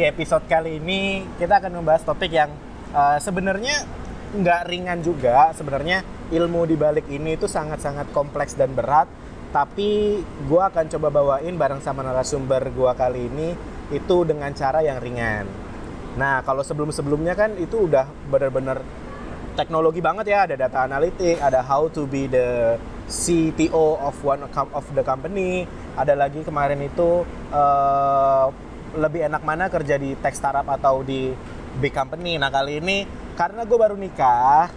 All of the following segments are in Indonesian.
Di episode kali ini kita akan membahas topik yang uh, sebenarnya nggak ringan juga. Sebenarnya ilmu di balik ini itu sangat-sangat kompleks dan berat. Tapi gue akan coba bawain bareng sama narasumber gue kali ini itu dengan cara yang ringan. Nah kalau sebelum-sebelumnya kan itu udah bener-bener teknologi banget ya. Ada data analitik, ada how to be the CTO of one of the company. Ada lagi kemarin itu uh, lebih enak mana kerja di tech startup atau di big company. Nah kali ini karena gue baru nikah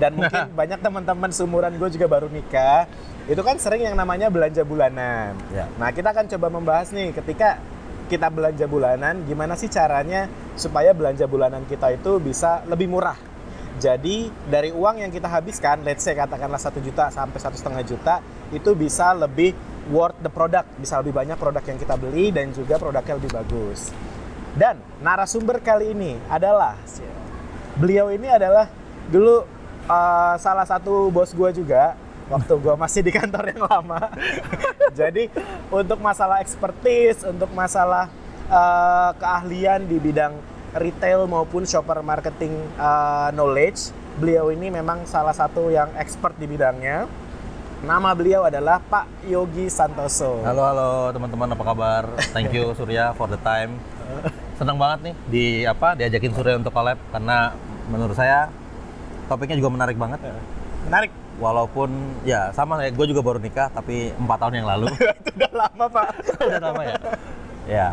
dan mungkin banyak teman-teman seumuran gue juga baru nikah, itu kan sering yang namanya belanja bulanan. Ya. Nah kita akan coba membahas nih ketika kita belanja bulanan, gimana sih caranya supaya belanja bulanan kita itu bisa lebih murah jadi dari uang yang kita habiskan, let's say katakanlah satu juta sampai satu setengah juta, itu bisa lebih worth the product, bisa lebih banyak produk yang kita beli dan juga produknya lebih bagus. Dan narasumber kali ini adalah beliau ini adalah dulu uh, salah satu bos gue juga waktu gue masih di kantor yang lama. Jadi untuk masalah expertise, untuk masalah uh, keahlian di bidang retail maupun shopper marketing uh, knowledge. Beliau ini memang salah satu yang expert di bidangnya. Nama beliau adalah Pak Yogi Santoso. Halo halo teman-teman apa kabar? Thank you Surya for the time. Senang banget nih di apa diajakin Surya untuk collab karena menurut saya topiknya juga menarik banget. Menarik. Walaupun ya sama ya, gue juga baru nikah tapi empat tahun yang lalu. Itu udah lama pak. udah lama ya. Ya.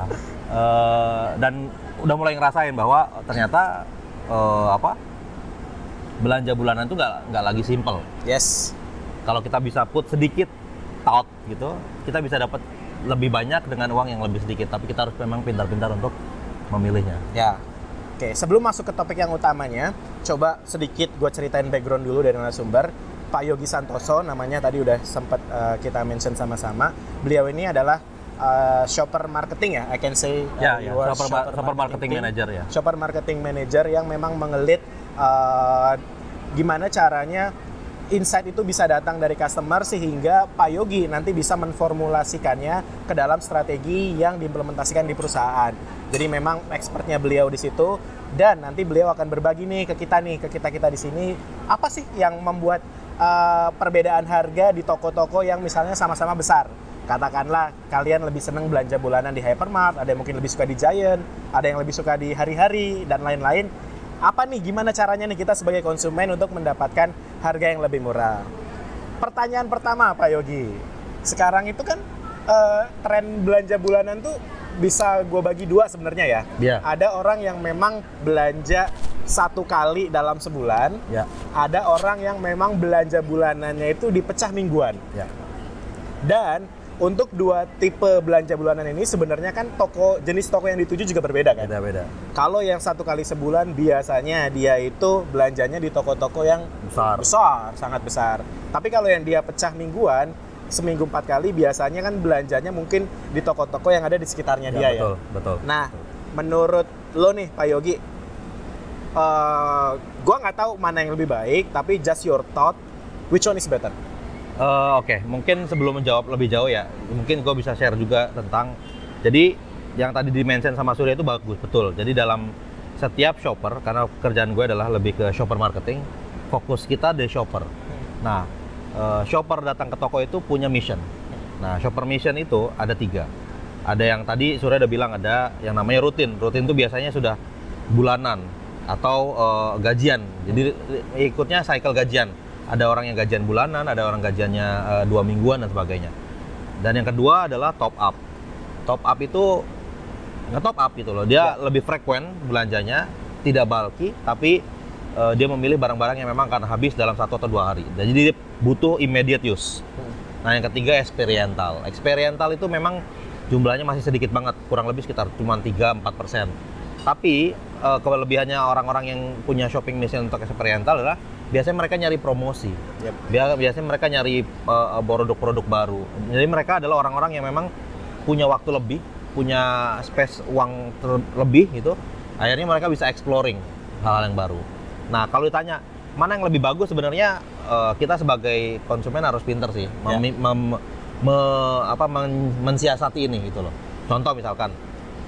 Uh, dan udah mulai ngerasain bahwa ternyata uh, apa belanja bulanan itu nggak nggak lagi simple. Yes. Kalau kita bisa put sedikit thought gitu, kita bisa dapat lebih banyak dengan uang yang lebih sedikit. Tapi kita harus memang pintar-pintar untuk memilihnya. Ya. Oke, sebelum masuk ke topik yang utamanya, coba sedikit gue ceritain background dulu dari narasumber. Pak Yogi Santoso, namanya tadi udah sempat uh, kita mention sama-sama. Beliau ini adalah uh, shopper marketing ya, I can say. Uh, ya, ya. Shopper, shopper, shopper marketing, marketing manager ya. Shopper marketing manager yang memang mengelit uh, gimana caranya insight itu bisa datang dari customer sehingga Pak Yogi nanti bisa menformulasikannya ke dalam strategi yang diimplementasikan di perusahaan. Jadi memang expertnya beliau di situ dan nanti beliau akan berbagi nih ke kita nih, ke kita-kita di sini apa sih yang membuat uh, perbedaan harga di toko-toko yang misalnya sama-sama besar katakanlah kalian lebih seneng belanja bulanan di hypermart, ada yang mungkin lebih suka di Giant, ada yang lebih suka di hari-hari dan lain-lain. Apa nih gimana caranya nih kita sebagai konsumen untuk mendapatkan harga yang lebih murah? Pertanyaan pertama Pak Yogi, sekarang itu kan uh, tren belanja bulanan tuh bisa gue bagi dua sebenarnya ya. Yeah. Ada orang yang memang belanja satu kali dalam sebulan. Yeah. Ada orang yang memang belanja bulanannya itu dipecah mingguan. Yeah. Dan untuk dua tipe belanja bulanan ini sebenarnya kan toko jenis toko yang dituju juga berbeda kan? Beda-beda. Kalau yang satu kali sebulan biasanya dia itu belanjanya di toko-toko yang besar, besar, sangat besar. Tapi kalau yang dia pecah mingguan, seminggu empat kali biasanya kan belanjanya mungkin di toko-toko yang ada di sekitarnya ya, dia betul, ya. Betul. Nah, betul. menurut lo nih Pak Yogi, uh, gua nggak tahu mana yang lebih baik, tapi just your thought, which one is better? Uh, Oke, okay. mungkin sebelum menjawab lebih jauh ya, mungkin gue bisa share juga tentang, jadi yang tadi dimention sama Surya itu bagus, betul. Jadi dalam setiap shopper, karena kerjaan gue adalah lebih ke shopper marketing, fokus kita di shopper. Nah, uh, shopper datang ke toko itu punya mission. Nah, shopper mission itu ada tiga. Ada yang tadi Surya udah bilang ada yang namanya rutin. Rutin itu biasanya sudah bulanan atau uh, gajian. Jadi ikutnya cycle gajian ada orang yang gajian bulanan, ada orang gajiannya uh, dua mingguan dan sebagainya. Dan yang kedua adalah top up. Top up itu nggak top up gitu loh. Dia ya. lebih frekuen belanjanya, tidak bulky, tapi uh, dia memilih barang-barang yang memang akan habis dalam satu atau dua hari. Dan jadi dia butuh immediate use. Nah yang ketiga experiential. Experiential itu memang jumlahnya masih sedikit banget, kurang lebih sekitar cuma 3-4 persen. Tapi uh, kelebihannya orang-orang yang punya shopping mission untuk experiential adalah biasanya mereka nyari promosi. Yep. Biasanya mereka nyari uh, produk-produk baru. Jadi mereka adalah orang-orang yang memang punya waktu lebih, punya space uang lebih gitu. Akhirnya mereka bisa exploring hal-hal yang baru. Nah, kalau ditanya mana yang lebih bagus sebenarnya uh, kita sebagai konsumen harus pinter sih mem, yeah. mem, me, apa men, mensiasati ini gitu loh. Contoh misalkan,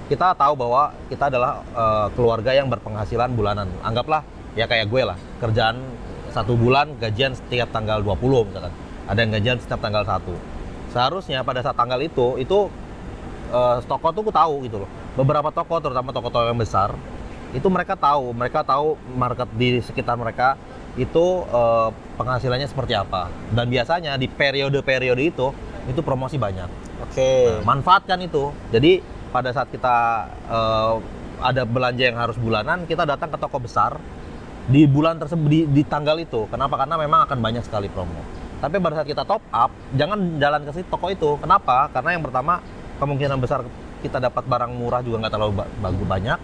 kita tahu bahwa kita adalah eh, keluarga yang berpenghasilan bulanan. Anggaplah ya kayak gue lah, kerjaan satu bulan gajian setiap tanggal 20 misalkan. Ada yang gajian setiap tanggal 1. Seharusnya pada saat tanggal itu, itu eh, toko tuh gue tahu gitu loh. Beberapa toko, terutama toko-toko yang besar, itu mereka tahu, mereka tahu market di sekitar mereka itu eh, penghasilannya seperti apa. Dan biasanya di periode-periode itu, itu promosi banyak. Oke. Nah, manfaatkan itu. Jadi pada saat kita eh, ada belanja yang harus bulanan, kita datang ke toko besar di bulan tersebut di, di tanggal itu. Kenapa? Karena memang akan banyak sekali promo. Tapi pada saat kita top up, jangan jalan ke situ toko itu. Kenapa? Karena yang pertama kemungkinan besar kita dapat barang murah juga nggak terlalu ba- bagus banyak.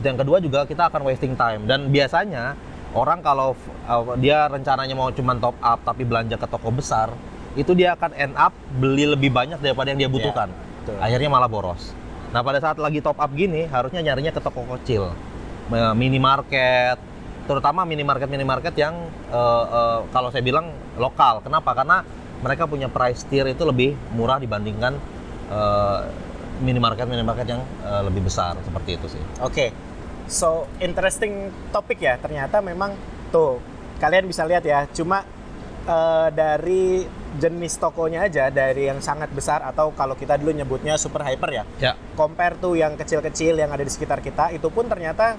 Yang kedua juga kita akan wasting time. Dan biasanya orang kalau uh, dia rencananya mau cuman top up tapi belanja ke toko besar, itu dia akan end up beli lebih banyak daripada yang dia butuhkan. Betul. Akhirnya malah boros. Nah pada saat lagi top up gini, harusnya nyarinya ke toko kecil, minimarket, terutama minimarket minimarket yang eh, eh, kalau saya bilang lokal. Kenapa? Karena mereka punya price tier itu lebih murah dibandingkan eh, minimarket minimarket yang eh, lebih besar seperti itu sih. Oke, so interesting topik ya. Ternyata memang tuh kalian bisa lihat ya. Cuma eh, dari jenis tokonya aja, dari yang sangat besar atau kalau kita dulu nyebutnya super hyper ya. Ya. Compare tuh yang kecil-kecil yang ada di sekitar kita, itu pun ternyata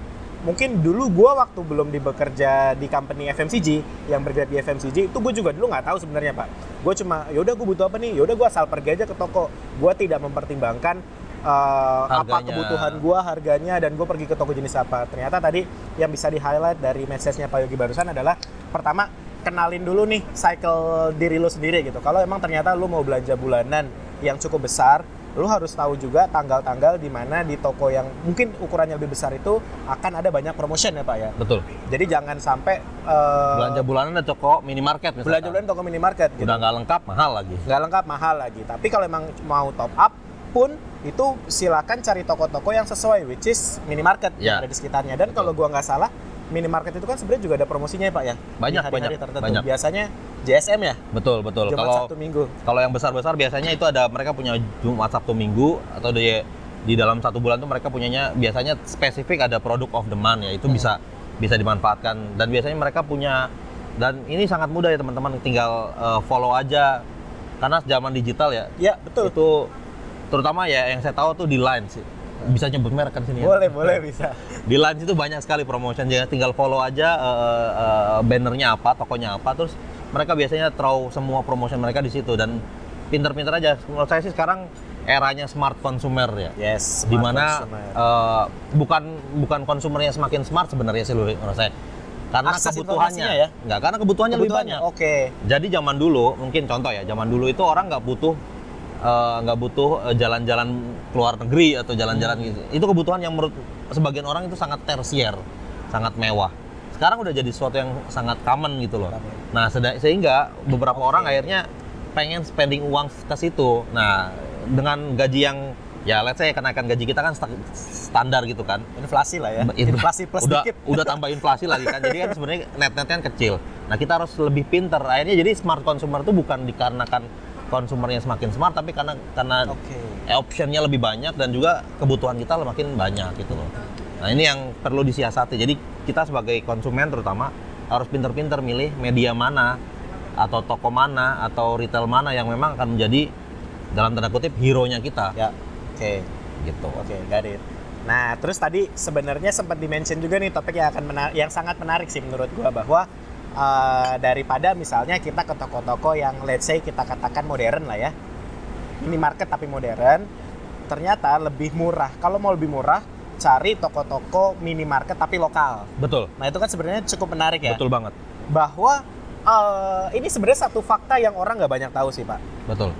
mungkin dulu gua waktu belum di bekerja di company FMCG yang bergerak di FMCG itu gue juga dulu nggak tahu sebenarnya pak gue cuma yaudah gue butuh apa nih yaudah gue asal pergi aja ke toko gue tidak mempertimbangkan eh, apa kebutuhan gue harganya dan gue pergi ke toko jenis apa ternyata tadi yang bisa di highlight dari message-nya Pak Yogi barusan adalah pertama kenalin dulu nih cycle diri lu sendiri gitu kalau emang ternyata lu mau belanja bulanan yang cukup besar lu harus tahu juga tanggal-tanggal di mana di toko yang mungkin ukurannya lebih besar itu akan ada banyak promotion ya Pak ya Betul. jadi jangan sampai eh, Belanja bulanan ada toko minimarket misalkan. belanja bulanan toko minimarket gitu. Udah nggak lengkap, mahal lagi. nggak lengkap mahal lagi tapi kalau emang mau top up pun itu silakan cari toko-toko yang sesuai which is minimarket Ya. yang ada di sekitarnya dan kalau gua nggak salah minimarket itu kan sebenarnya juga ada promosinya ya pak ya? Banyak, Di hari-hari banyak, tertentu. banyak. biasanya JSM ya? Betul, betul. Jumat Kalau Sabtu Minggu. Kalau yang besar-besar biasanya itu ada mereka punya Jumat Sabtu Minggu atau di di dalam satu bulan tuh mereka punyanya biasanya spesifik ada produk of the month ya itu Hmm. bisa bisa dimanfaatkan. Dan biasanya mereka punya dan ini sangat mudah ya teman-teman tinggal uh, follow aja. Karena zaman digital ya ya betul. itu terutama ya yang saya tahu tuh di Line sih bisa nyebut merek kan sini ya? Boleh boleh bisa. Di Lines itu banyak sekali promotion jadi tinggal follow aja eh, eh, bannernya apa tokonya apa terus mereka biasanya throw semua promotion mereka di situ dan pinter-pinter aja. Menurut saya sih sekarang eranya smart consumer ya. Yes smart di mana consumer. eh, bukan bukan konsumernya semakin smart sebenarnya sih menurut saya. Karena Akses kebutuhannya. ya? nggak karena kebutuhannya, lebih Kebutuhannya, banyak. oke. Jadi zaman dulu mungkin contoh ya zaman dulu itu orang nggak butuh eh, nggak butuh eh, jalan-jalan keluar negeri atau jalan-jalan gitu. Itu kebutuhan yang menurut sebagian orang itu sangat tersier sangat mewah. Sekarang udah jadi sesuatu yang sangat common gitu loh. Nah sehingga beberapa Oke. orang akhirnya pengen spending uang ke situ. Nah dengan gaji yang ya let's say kenaikan gaji kita kan sta- standar gitu kan. Inflasi lah ya. Infl- inflasi plus udah dikit. udah tambah inflasi lagi kan. Jadi kan sebenarnya net-netnya kan kecil. Nah kita harus lebih pinter. Akhirnya jadi smart consumer itu bukan dikarenakan konsumernya semakin smart tapi karena karena eh, optionnya lebih banyak dan juga kebutuhan kita makin banyak gitu loh. Nah ini yang perlu disiasati. Jadi kita sebagai konsumen terutama harus pinter-pinter milih media mana atau toko mana atau retail mana yang memang akan menjadi dalam tanda kutip hero nya kita. Ya oke. Gitu. Oke, got it. Nah, terus tadi sebenarnya sempat dimention juga nih topik yang akan menar- yang sangat menarik sih menurut gua bahwa eh, daripada misalnya kita ke toko-toko yang let's say kita katakan modern lah ya. Minimarket tapi modern, ternyata lebih murah. Kalau mau lebih murah, cari toko-toko minimarket tapi lokal. betul Nah, itu kan sebenarnya cukup menarik ya. betul banget Bahwa eh, ini sebenarnya satu fakta yang orang nggak banyak tahu sih, Pak betul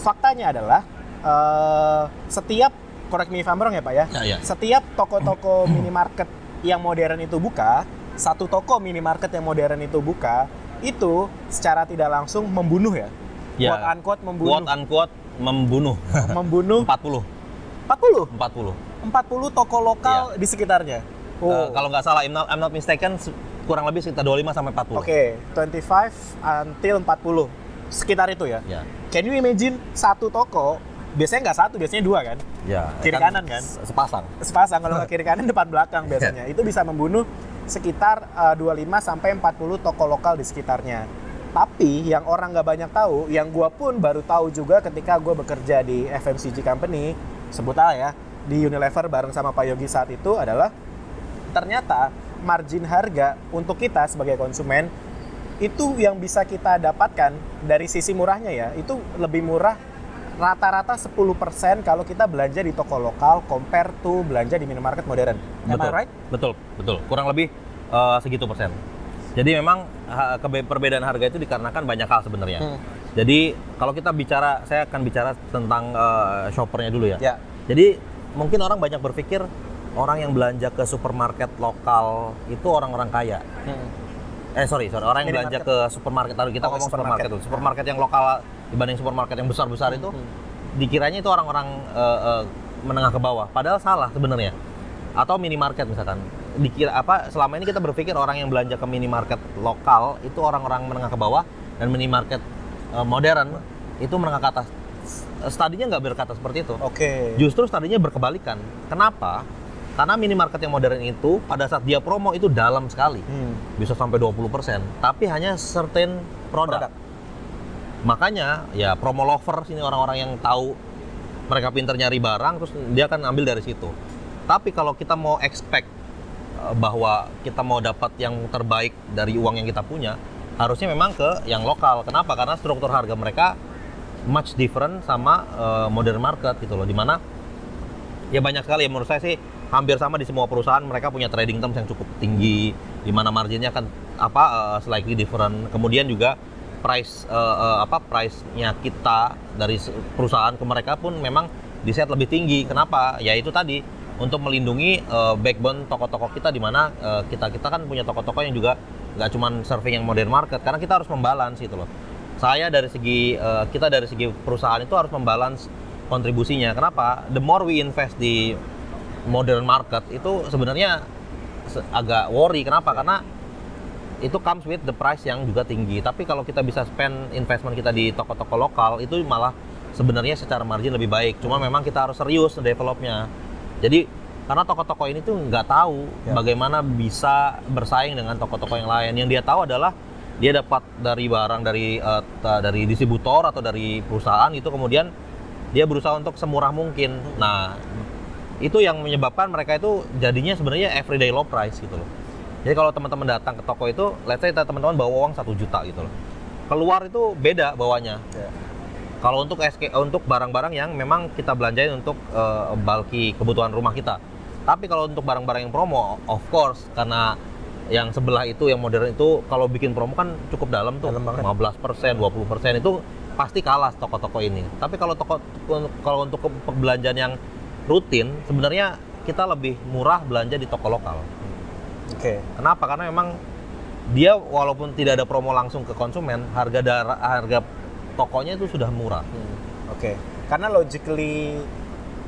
faktanya adalah eh, setiap correct me if I'm wrong ya pak ya ya ya setiap toko-toko minimarket yang modern itu buka satu toko minimarket yang modern itu buka itu secara tidak langsung membunuh ya? Ya. quote unquote membunuh. Quote unquote membunuh. Membunuh. 40 40 40 40 toko lokal di sekitarnya? Eh, oh. kalau nggak salah I'm not, I'm not mistaken kurang lebih sekitar 25 sampai 40 oke 25 until 40 sekitar itu ya? Ya Can you imagine satu toko biasanya nggak satu, biasanya dua kan. Ya, Kiri kanan kan? se- Sepasang. Sepasang kalau kiri kanan depan belakang biasanya. Itu bisa membunuh sekitar eh, 25 sampai 40 toko lokal di sekitarnya. Tapi yang orang nggak banyak tahu, yang gua pun baru tahu juga ketika gua bekerja di FMCG company, sebut aja ya, di Unilever bareng sama Pak Yogi saat itu adalah ternyata margin harga untuk kita sebagai konsumen itu yang bisa kita dapatkan dari sisi murahnya ya, itu lebih murah rata-rata 10% kalau kita belanja di toko lokal compare to belanja di minimarket modern. Am I betul. right? Betul, betul. Kurang lebih eh, segitu persen. Jadi memang ha- perbedaan harga itu dikarenakan banyak hal sebenarnya. Hmm. Jadi kalau kita bicara, saya akan bicara tentang eh, shoppernya dulu ya. Ya. Jadi mungkin orang banyak berpikir orang yang belanja ke supermarket lokal itu orang-orang kaya. Eh sorry, sorry orang yang belanja ke supermarket. Taruh kita Oh, ngomong supermarket. supermarket dulu. Supermarket yang lokal dibanding supermarket yang besar-besar itu Hmm. dikiranya itu orang-orang eh, eh, menengah ke bawah. Padahal salah sebenarnya. Atau minimarket misalkan. Dikira apa selama ini kita berpikir orang yang belanja ke minimarket lokal itu orang-orang menengah ke bawah dan minimarket eh, modern itu menengah ke atas. Studinya nggak berkata seperti itu. Oke. Justru studinya berkebalikan. Kenapa? Karena minimarket yang modern itu pada saat dia promo itu dalam sekali. Hmm. Bisa sampai 20%, tapi hanya certain produk. Produk. Makanya ya promo lovers ini orang-orang yang tahu mereka pinter nyari barang terus dia akan ambil dari situ. Tapi kalau kita mau expect bahwa kita mau dapat yang terbaik dari uang yang kita punya, harusnya memang ke yang lokal. Kenapa? Karena struktur harga mereka much different sama eh, modern market gitu loh. Di mana ya banyak sekali ya menurut saya sih hampir sama di semua perusahaan mereka punya trading terms yang cukup tinggi di mana marginnya kan apa eh, slightly different kemudian juga price eh, eh, apa price-nya kita dari perusahaan ke mereka pun memang di set lebih tinggi kenapa ya itu tadi untuk melindungi eh, backbone toko-toko kita di mana eh, kita kita kan punya toko-toko yang juga nggak cuman serving yang modern market karena kita harus membalance itu loh saya dari segi eh, kita dari segi perusahaan itu harus membalance kontribusinya. Kenapa? The more we invest di modern market itu sebenarnya se- agak worry. Kenapa? Karena itu comes with the price yang juga tinggi. Tapi kalau kita bisa spend investment kita di toko-toko lokal itu malah sebenarnya secara margin lebih baik. Cuma memang kita harus serius developnya. Jadi karena toko-toko ini tuh nggak tahu Ya. bagaimana bisa bersaing dengan toko-toko yang lain. Yang dia tahu adalah dia dapat dari barang dari ta- dari distributor atau dari perusahaan itu kemudian dia berusaha untuk semurah mungkin. Nah, itu yang menyebabkan mereka itu jadinya sebenarnya everyday low price gitu loh. Jadi kalau teman-teman datang ke toko itu, let's say teman-teman bawa uang satu juta gitu loh. Keluar itu beda bawanya. Ya. Kalau untuk SK, untuk barang-barang yang memang kita belanjain untuk eh, bulky kebutuhan rumah kita. Tapi kalau untuk barang-barang yang promo, of course karena yang sebelah itu yang modern itu kalau bikin promo kan cukup dalam tuh. Dalam banget. 15%, 20% itu pasti kalah toko-toko ini. Tapi kalau toko kalau untuk belanjaan yang rutin sebenarnya kita lebih murah belanja di toko lokal. Oke. Kenapa? Karena memang dia walaupun tidak ada promo langsung ke konsumen, harga darah harga tokonya itu sudah murah. Hmm, Oke. Karena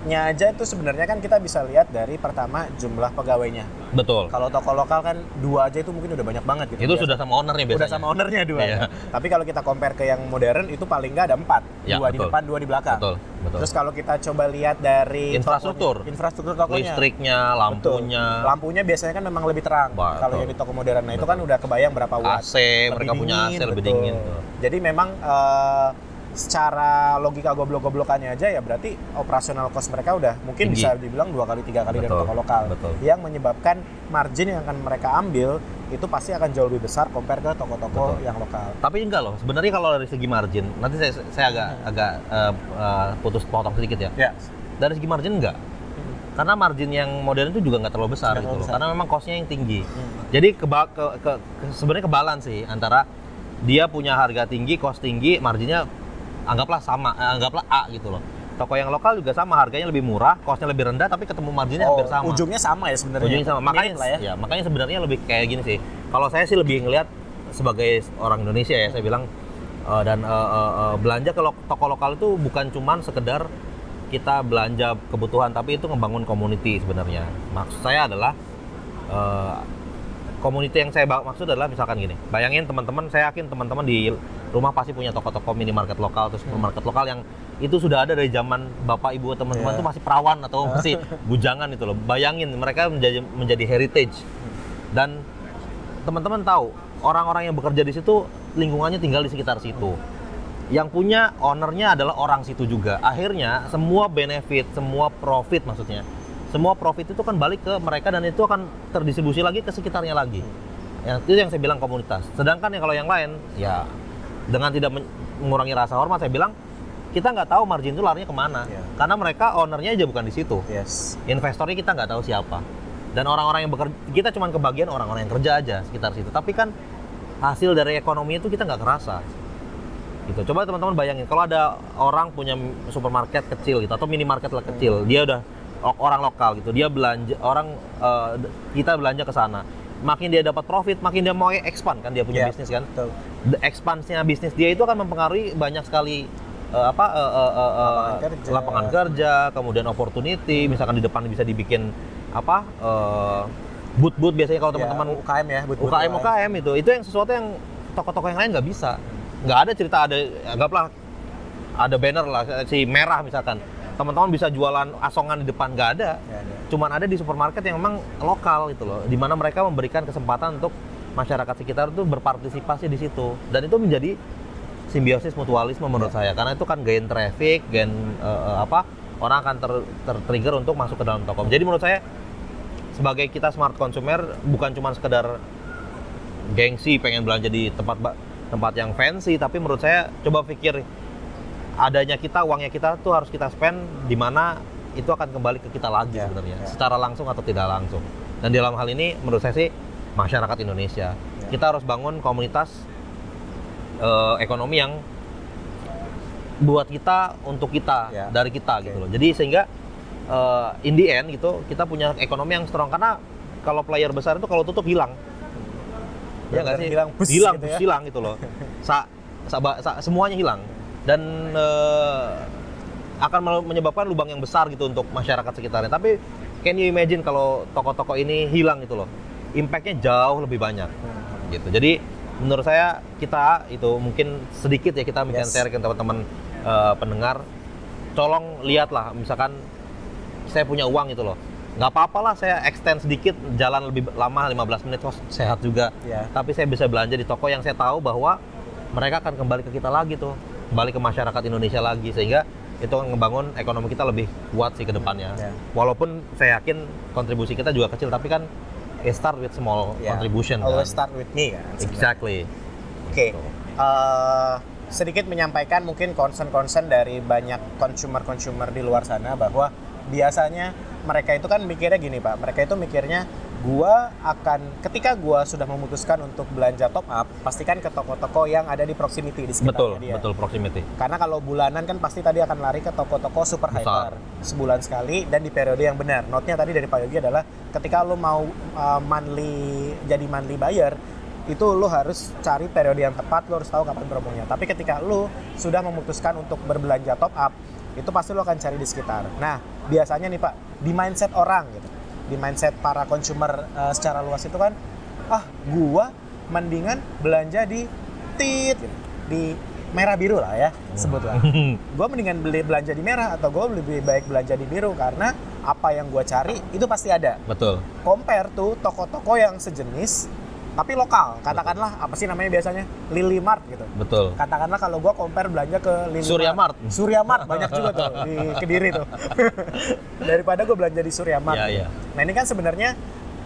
logically-nya aja itu sebenarnya kan kita bisa lihat dari pertama jumlah pegawainya. Betul. Kalau toko lokal kan dua aja itu mungkin udah banyak banget gitu. Itu biasa. sudah sama ownernya biasanya. udah sama ownernya dua. Iya. Tapi kalau kita compare ke yang modern itu paling nggak ada empat, Ya, dua di betul. depan, dua di belakang. Betul, betul. Terus kalau kita coba lihat dari Infrastruktur. tokonya- infrastruktur tokonya, listriknya, Betul. lampunya, lampunya biasanya kan memang lebih terang. Betul. Kalau yang di toko modern, nah itu kan udah kebayang berapa watt. AC, mereka Lebih punya AC lebih betul. dingin. Jadi memang eh, secara logika goblok-goblokannya aja ya berarti operasional cost mereka udah mungkin Tinggi. bisa dibilang dua kali tiga kali dari toko lokal betul. yang menyebabkan margin yang akan mereka ambil itu pasti akan jauh lebih besar compare ke toko-toko yang lokal. Tapi enggak loh, sebenarnya kalau dari segi margin, nanti saya, saya agak agak eh, eh, putus potong sedikit ya. Ya. Dari segi margin enggak. Karena margin yang modern itu juga nggak terlalu besar gitu loh. Karena memang costnya yang tinggi. Hmm. Jadi keba, ke, ke, ke- sebenarnya kebalan sih antara dia punya harga tinggi, cost tinggi, marginnya anggaplah sama, eh, anggaplah A gitu loh. Toko yang lokal juga sama, harganya lebih murah, costnya lebih rendah, tapi ketemu marginnya Oh, hampir sama. ujungnya sama ya sebenarnya. Ujungnya sama. Makanya Mirip lah ya. ya, makanya sebenarnya lebih kayak gini sih. Kalau saya sih lebih ngelihat sebagai orang Indonesia ya, saya bilang eh, dan eh, eh, eh, belanja ke lo- toko lokal itu bukan cuman sekedar kita belanja kebutuhan, tapi itu ngebangun community sebenarnya. Maksud saya adalah eh, community yang saya maksud adalah misalkan gini. Bayangin teman-teman saya yakin teman-teman di rumah pasti punya toko-toko minimarket lokal atau supermarket lokal yang itu sudah ada dari zaman bapak ibu teman-teman Iya. tuh masih perawan atau masih bujangan itu loh. Bayangin mereka menjadi menjadi heritage. Dan teman-teman tahu orang-orang yang bekerja di situ lingkungannya tinggal di sekitar situ. Yang punya ownernya adalah orang situ juga. Akhirnya semua benefit semua profit maksudnya semua profit itu kan balik ke mereka dan itu akan terdistribusi lagi ke sekitarnya lagi. Yang itu yang saya bilang komunitas. Sedangkan yang kalau yang lain ya dengan tidak men- mengurangi rasa hormat saya bilang kita nggak tahu margin itu larinya ke mana. Iya. karena mereka ownernya aja bukan di situ. Yes. investornya kita nggak tahu siapa. Dan orang-orang yang bekerja kita cuma kebagian orang-orang yang kerja aja sekitar situ. Tapi kan hasil dari ekonomi itu kita nggak kerasa. Gitu. Coba teman-teman bayangin kalau ada orang punya supermarket kecil gitu atau minimarket lah kecil dia udah orang lokal gitu. Dia belanja orang d- kita belanja ke sana. Makin dia dapat profit makin dia mau expand kan dia punya Iya, bisnis kan. Betul. the expansinya bisnis dia itu akan mempengaruhi banyak sekali eh, apa eh, eh, eh, Lapangan kerja. lapangan kerja, kemudian opportunity, misalkan di depan bisa dibikin apa eh, booth-booth biasanya kalau Ya, teman-teman UKM ya, but- but UKM UKM itu. Itu yang sesuatu yang toko-toko yang lain nggak bisa. Nggak ada cerita ada anggaplah ada banner lah si merah misalkan teman-teman bisa jualan asongan di depan nggak ada Ya, ada. cuman ada di supermarket yang memang lokal gitu loh di mana mereka memberikan kesempatan untuk masyarakat sekitar itu berpartisipasi di situ dan itu menjadi simbiosis mutualisme menurut Ya. saya karena itu kan gain traffic gain eh, apa orang akan ter, trigger untuk masuk ke dalam toko jadi menurut saya sebagai kita smart consumer bukan cuma sekedar gengsi pengen belanja di tempat tempat yang fancy tapi menurut saya coba pikir adanya kita uangnya kita tuh harus kita spend di mana itu akan kembali ke kita lagi Ya, sebenarnya ya. secara langsung atau tidak langsung dan di dalam hal ini menurut saya sih masyarakat Indonesia Ya. kita harus bangun komunitas eh, ekonomi yang buat kita untuk kita Ya. dari kita Oke. gitu loh jadi sehingga eh, in the end gitu kita punya ekonomi yang strong karena kalau player besar itu kalau tutup hilang ya nggak sih hilang, hilang gitu ya. hilang gitu loh sa, sa- sa- semuanya hilang dan eh, akan menyebabkan lubang yang besar gitu untuk masyarakat sekitarnya. Tapi can you imagine kalau toko-toko ini hilang gitu loh? Impactnya jauh lebih banyak. Gitu. Jadi menurut saya kita itu mungkin sedikit ya kita mungkin Yes. share ke teman-teman eh, pendengar. Tolong lihatlah. Misalkan saya punya uang gitu loh. Nggak apa-apa lah saya extend sedikit jalan lebih lama 15 menit kok sehat juga. Ya. tapi saya bisa belanja di toko yang saya tahu bahwa mereka akan kembali ke kita lagi tuh kembali ke masyarakat Indonesia lagi sehingga itu ngebangun ekonomi kita lebih kuat sih ke depannya Ya. walaupun saya yakin kontribusi kita juga kecil tapi kan it start with small Ya. contribution Always kan. start with me kan. exactly Oke. Eh, sedikit menyampaikan mungkin concern-concern dari banyak consumer-consumer di luar sana bahwa biasanya mereka itu kan mikirnya gini Pak, mereka itu mikirnya gua akan ketika gua sudah memutuskan untuk belanja top up, pastikan ke toko-toko yang ada di proximity di betul sekitarnya dia. betul proximity Karena kalau bulanan kan pasti tadi akan lari ke toko-toko super Besar. hyper sebulan sekali dan di periode yang benar. Note-nya tadi dari Pak Yogi adalah ketika lo mau uh, monthly jadi monthly buyer itu lo harus cari periode yang tepat, lo harus tahu kapan promonya. Tapi ketika lo sudah memutuskan untuk berbelanja top up, itu pasti lo akan cari di sekitar. Nah, biasanya nih Pak, di mindset orang gitu. Di mindset para consumer uh, secara luas itu kan ah, gua mendingan belanja di tit gitu. di merah biru lah ya sebutlah gue mendingan beli belanja di merah atau gue lebih baik belanja di biru karena apa yang gue cari itu pasti ada betul compare tuh toko-toko yang sejenis tapi lokal katakanlah apa sih namanya biasanya? Lily Mart gitu. Betul. Katakanlah kalau gue compare belanja ke Lily Surya Mart. Surya Mart banyak juga tuh di Kediri tuh. Daripada gue belanja di Surya Mart. Iya, iya. nah ini kan sebenarnya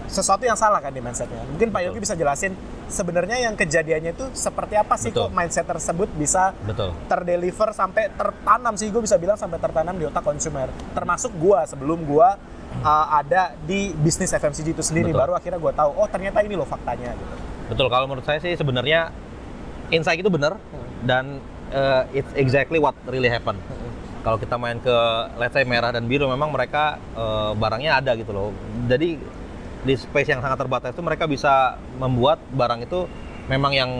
sesuatu yang salah kan di mindsetnya. Mungkin Pak Yogi bisa jelasin sebenarnya yang kejadiannya itu seperti apa sih Betul. kok mindset tersebut bisa betul. terdeliver sampai tertanam sih? Gue bisa bilang sampai tertanam di otak konsumer. Termasuk gua sebelum gua uh, ada di bisnis FMCG itu sendiri. Betul. baru akhirnya gua tahu oh ternyata ini loh faktanya gitu. Betul, kalau menurut saya sih sebenarnya insight itu benar dan uh, it's exactly what really happen. Kalau kita main ke let's say merah dan biru memang mereka uh, barangnya ada gitu loh. Jadi di space yang sangat terbatas itu mereka bisa membuat barang itu memang yang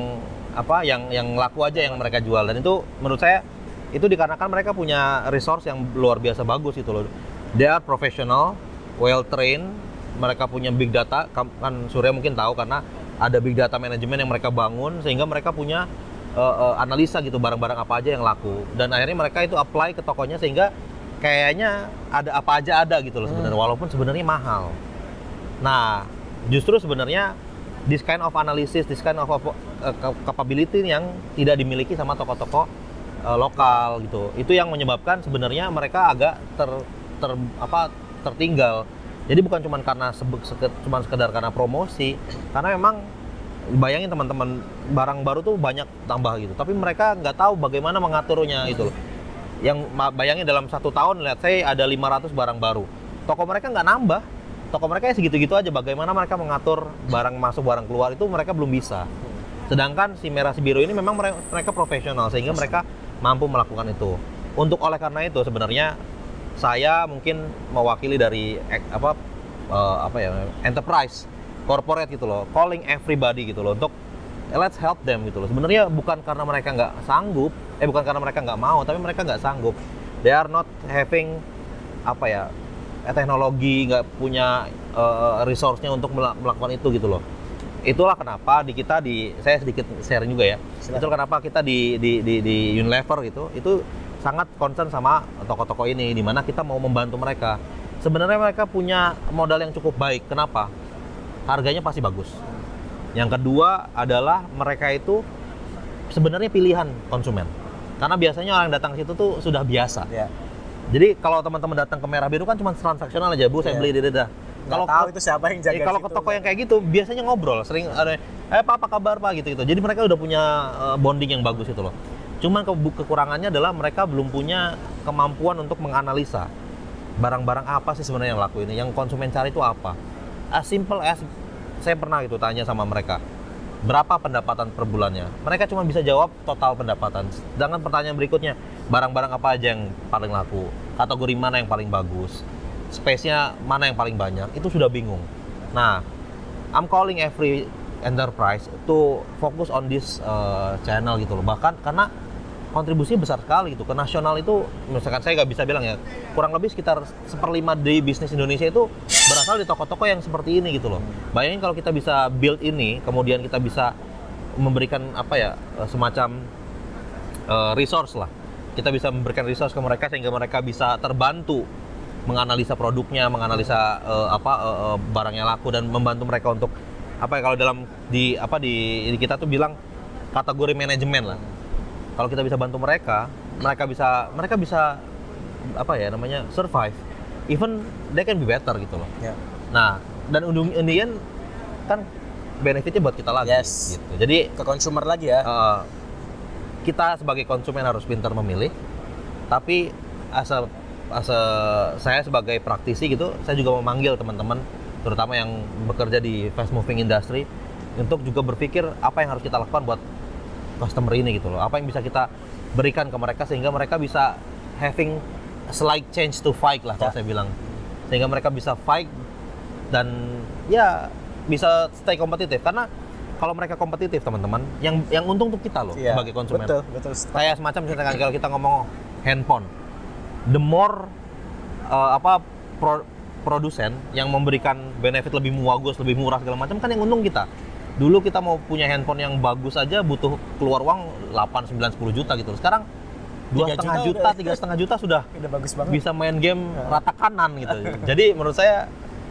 apa yang yang laku aja yang mereka jual. Dan itu menurut saya itu dikarenakan mereka punya resource yang luar biasa bagus gitu loh. They are professional, well trained mereka punya big data, kan Surya mungkin tahu karena ada big data manajemen yang mereka bangun sehingga mereka punya eh, eh, analisa gitu barang-barang apa aja yang laku. Dan akhirnya mereka itu apply ke tokonya sehingga kayaknya ada apa aja ada gitu loh sebenarnya. Walaupun sebenarnya mahal. Nah, justru sebenarnya this kind of analysis, this kind of uh, cap- capability yang tidak dimiliki sama toko-toko uh, lokal gitu. Itu yang menyebabkan sebenarnya mereka agak ter, ter apa tertinggal. Jadi bukan cuma karena cuma sekedar karena promosi, karena memang bayangin teman-teman barang baru tuh banyak tambah gitu. Tapi mereka nggak tahu bagaimana mengaturnya itu. Yang bayangin dalam satu tahun lihat saya ada 500 barang baru. Toko mereka nggak nambah. Toko mereka ya segitu-gitu aja. Bagaimana mereka mengatur barang masuk barang keluar itu mereka belum bisa. Sedangkan si merah si biru ini memang mere- mereka profesional sehingga mereka mampu melakukan itu. Untuk oleh karena itu sebenarnya saya mungkin mewakili dari ek- apa eh, apa ya enterprise corporate gitu loh, calling everybody gitu loh untuk eh, let's help them gitu loh. Sebenarnya bukan karena mereka nggak sanggup, eh bukan karena mereka nggak mau, tapi mereka nggak sanggup. They are not having apa ya eh, teknologi, nggak punya eh, resource-nya untuk mela- melakukan itu gitu loh. Itulah kenapa di kita di saya sedikit sharing juga ya. Itu kenapa kita di di di, di Unilever gitu itu sangat concern sama toko-toko ini di mana kita mau membantu mereka. Sebenarnya mereka punya modal yang cukup baik. Kenapa? Harganya pasti bagus. Yang kedua adalah mereka itu sebenarnya pilihan konsumen. Karena biasanya orang datang ke situ tuh sudah biasa. Ya. Jadi kalau teman-teman datang ke Merah Biru kan cuma transaksional aja, Bu, saya Iya. beli di dadah. Kalau tahu itu siapa yang jaga Eh, kalau ke toko yang kayak gitu biasanya ngobrol, sering ada eh Pak apa kabar Pak gitu gitu. Jadi mereka udah punya eh, bonding yang bagus itu loh. Cuman ke- kekurangannya adalah mereka belum punya kemampuan untuk menganalisa barang-barang apa sih sebenarnya yang laku ini, yang konsumen cari itu apa. As simple as saya pernah gitu tanya sama mereka, berapa pendapatan per bulannya? Mereka cuma bisa jawab total pendapatan. Sedangkan pertanyaan berikutnya, barang-barang apa aja yang paling laku? Kategori mana yang paling bagus? Space-nya mana yang paling banyak? Itu sudah bingung. Nah, I'm calling every enterprise to focus on this uh, channel gitu loh. Bahkan karena kontribusinya besar sekali gitu. Ke nasional itu, misalkan saya nggak bisa bilang ya, kurang lebih sekitar seperlima dari bisnis Indonesia itu berasal di toko-toko yang seperti ini gitu loh. Bayangin kalau kita bisa build ini, kemudian kita bisa memberikan apa ya eh, semacam eh, resource lah. Kita bisa memberikan resource ke mereka sehingga mereka bisa terbantu menganalisa produknya, menganalisa eh, apa eh, eh, barang yang laku dan membantu mereka untuk apa ya kalau dalam di apa di kita tuh bilang kategori manajemen lah. Kalau kita bisa bantu mereka, mereka bisa mereka bisa apa ya namanya survive. Even they can be better gitu loh. Ya. Nah, dan the end kan benefitnya buat kita lagi Yes. gitu. Jadi Ke consumer lagi ya. eh, kita sebagai konsumen harus pintar memilih. Tapi as a- as a- saya sebagai praktisi gitu, saya juga memanggil teman-teman terutama yang bekerja di fast moving industry untuk juga berpikir apa yang harus kita lakukan buat customer ini gitu loh. Apa yang bisa kita berikan ke mereka sehingga mereka bisa having slight change to fight lah kalau Ya. saya bilang. Sehingga mereka bisa fight dan ya bisa stay kompetitif karena kalau mereka kompetitif teman-teman yang yang untung tuh kita loh Iya, sebagai konsumen Betul, betul. kayak semacam misalkan kalau kita ngomong handphone the more uh, apa pro- produsen yang memberikan benefit lebih bagus lebih murah segala macam kan yang untung kita dulu kita mau punya handphone yang bagus aja butuh keluar uang 8, 9, 10 juta gitu sekarang dua setengah juta tiga setengah juta sudah Udah bagus banget. bisa main game Ya. rata kanan gitu jadi menurut saya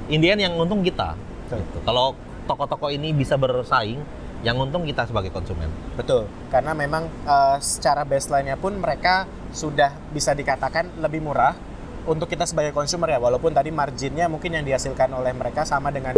Indian yang untung kita Betul. gitu. kalau toko-toko ini bisa bersaing yang untung kita sebagai konsumen Betul, karena memang eh, secara baseline-nya pun mereka sudah bisa dikatakan lebih murah untuk kita sebagai consumer ya, walaupun tadi marginnya mungkin yang dihasilkan oleh mereka sama dengan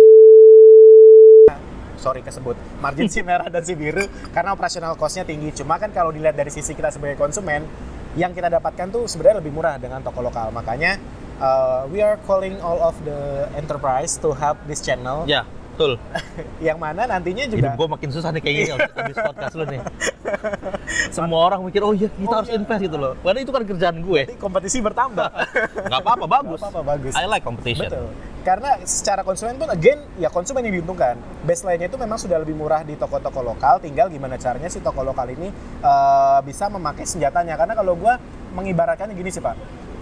sorry kesebut margin si merah dan si biru karena operasional cost-nya tinggi. Cuma kan kalau dilihat dari sisi kita sebagai konsumen, yang kita dapatkan tuh sebenarnya lebih murah dengan toko lokal. Makanya eh, we are calling all of the enterprise to help this channel, ya betul yang mana nantinya hidup juga gue makin susah nih kayak gini habis- podcast lu nih semua orang mikir oh iya kita Oh, harus iya. invest gitu loh padahal itu kan kerjaan gue Jadi kompetisi bertambah. nggak apa-apa bagus Nggak apa-apa, bagus. I like competition Betul. Karena secara konsumen pun again ya konsumen yang diuntungkan. Baseline-nya itu memang sudah lebih murah di toko-toko lokal, tinggal gimana caranya si toko lokal ini eh, bisa memakai senjatanya. Karena kalau gua mengibaratkannya gini sih, Pak.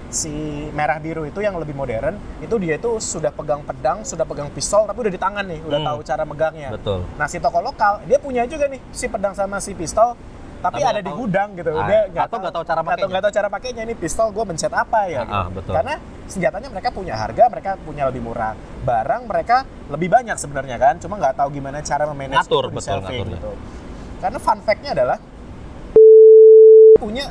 Si merah biru itu yang lebih modern itu dia itu sudah pegang pedang sudah pegang pistol tapi udah di tangan nih udah Hmm. tahu cara megangnya Betul. nah si toko lokal dia punya juga nih si pedang sama si pistol tapi, ada di tahu. gudang gitu Ah, dia atau nggak tahu cara atau pakainya. nggak tahu cara pakainya ini pistol gue mencet apa ya Ah, gitu. ah, betul. karena senjatanya mereka punya harga mereka punya lebih murah barang mereka lebih banyak sebenarnya kan cuma nggak tahu gimana cara memanage itu di betul, ngaturnya. gitu karena fun fact-nya adalah punya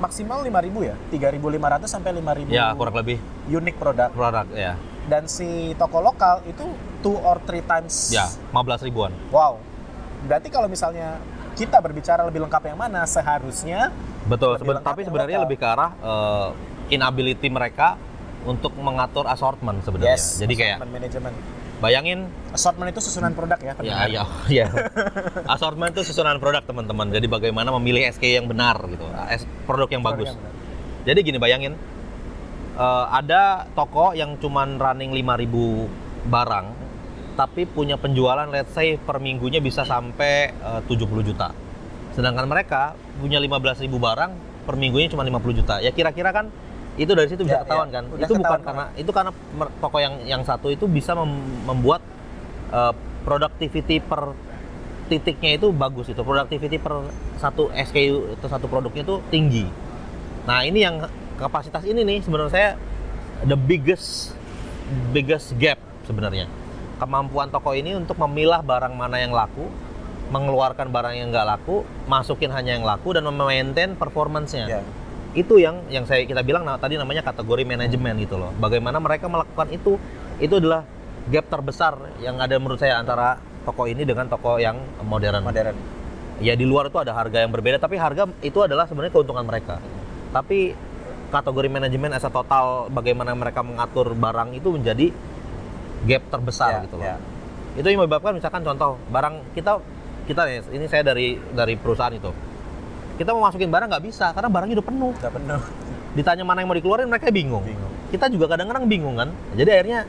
maksimal 5000 ya 3500 sampai 5000 Ya kurang lebih unik produk produk ya. dan si toko lokal itu two or three times Ya, 15 ribuan. wow berarti kalau misalnya kita berbicara lebih lengkap yang mana seharusnya Betul, seben- tapi sebenarnya lokal. lebih ke arah eh, inability mereka untuk mengatur assortment sebenarnya. Jadi kayak management bayangin assortment itu susunan produk ya ya ya ya. assortment itu susunan produk teman-teman. Jadi bagaimana memilih SKU yang benar gitu. Produk yang Produk bagus. yang. Jadi gini bayangin eh, ada toko yang cuman running 5000 barang tapi punya penjualan let's say per minggunya bisa sampai eh, 70 juta. Sedangkan mereka punya 15.000 barang per minggunya cuma 50 juta. Ya kira-kira kan itu dari situ Ya, bisa ketahuan ya. kan. Udah itu bukan ketahuan karena itu karena toko yang yang satu itu bisa mem- membuat eh, productivity per titiknya itu bagus itu. Productivity per satu SKU atau satu produknya itu tinggi. Nah, ini yang kapasitas ini nih sebenarnya saya the biggest biggest gap sebenarnya. Kemampuan toko ini untuk memilah barang mana yang laku, mengeluarkan barang yang nggak laku, masukin hanya yang laku dan memaintain performance-nya. Ya. Itu yang yang saya kita bilang nah, tadi namanya kategori manajemen gitu loh. Bagaimana mereka melakukan itu? Itu adalah gap terbesar yang ada menurut saya antara toko ini dengan toko yang modern modern ya di luar itu ada harga yang berbeda tapi harga itu adalah sebenarnya keuntungan mereka tapi kategori manajemen as a total bagaimana mereka mengatur barang itu menjadi gap terbesar Ya, gitu loh ya. itu yang menyebabkan misalkan contoh barang kita kita ini saya dari dari perusahaan itu kita mau masukin barang nggak bisa karena barangnya udah penuh. Udah penuh. Ditanya mana yang mau dikeluarin mereka bingung. Bingung. Kita juga kadang-kadang bingung kan? Jadi akhirnya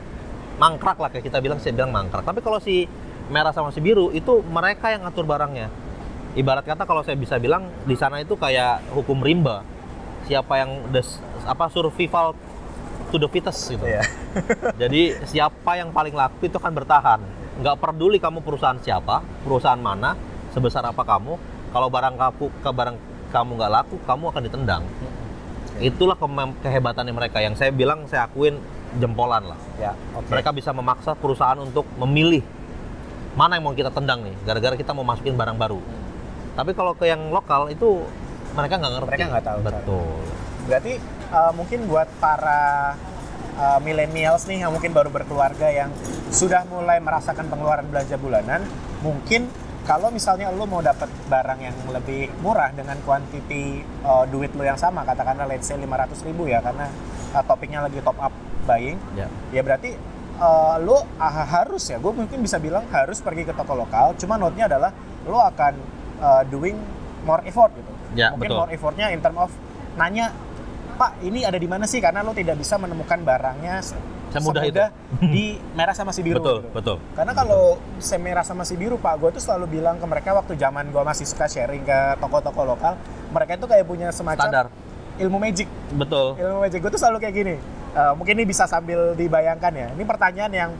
mangkrak lah kayak kita bilang saya bilang mangkrak. Tapi kalau si merah sama si biru itu mereka yang ngatur barangnya. Ibarat kata kalau saya bisa bilang di sana itu kayak hukum rimba. Siapa yang des, apa survival to the fittest gitu. Iya. jadi siapa yang paling laku itu akan bertahan. Nggak peduli kamu perusahaan siapa perusahaan mana sebesar apa kamu kalau barang kamu ke barang kamu nggak laku kamu akan ditendang. Itulah kemem- kehebatannya mereka. Yang saya bilang saya akuin jempolan lah. Ya oke. Mereka bisa memaksa perusahaan untuk memilih mana yang mau kita tendang nih gara-gara kita mau masukin barang baru. Tapi kalau ke yang lokal itu mereka nggak ngerti. Mereka nggak tahu, betul. Berarti uh, mungkin buat para uh, millennials nih yang mungkin baru berkeluarga yang sudah mulai merasakan pengeluaran belanja bulanan mungkin kalau misalnya lo mau dapat barang yang lebih murah dengan kuantiti uh, duit lo yang sama katakanlah let's say 500 ribu ya karena uh, topiknya lagi top up buying ya. ya berarti uh, lo ah, harus ya gue mungkin bisa bilang harus pergi ke toko lokal cuma note-nya adalah lo akan uh, doing more effort gitu. Ya, mungkin betul. more effortnya in term of nanya pak ini ada di mana sih? Karena lo tidak bisa menemukan barangnya se- Semudah itu. di merah sama si biru betul gitu. betul. Karena kalau merah sama si biru, Pak, gue tuh selalu bilang ke mereka waktu zaman gue masih suka sharing ke toko-toko lokal, mereka itu kayak punya semacam standar. ilmu magic. Betul. Ilmu magic. Gue tuh selalu kayak gini. Eh, mungkin ini bisa sambil dibayangkan ya. Ini pertanyaan yang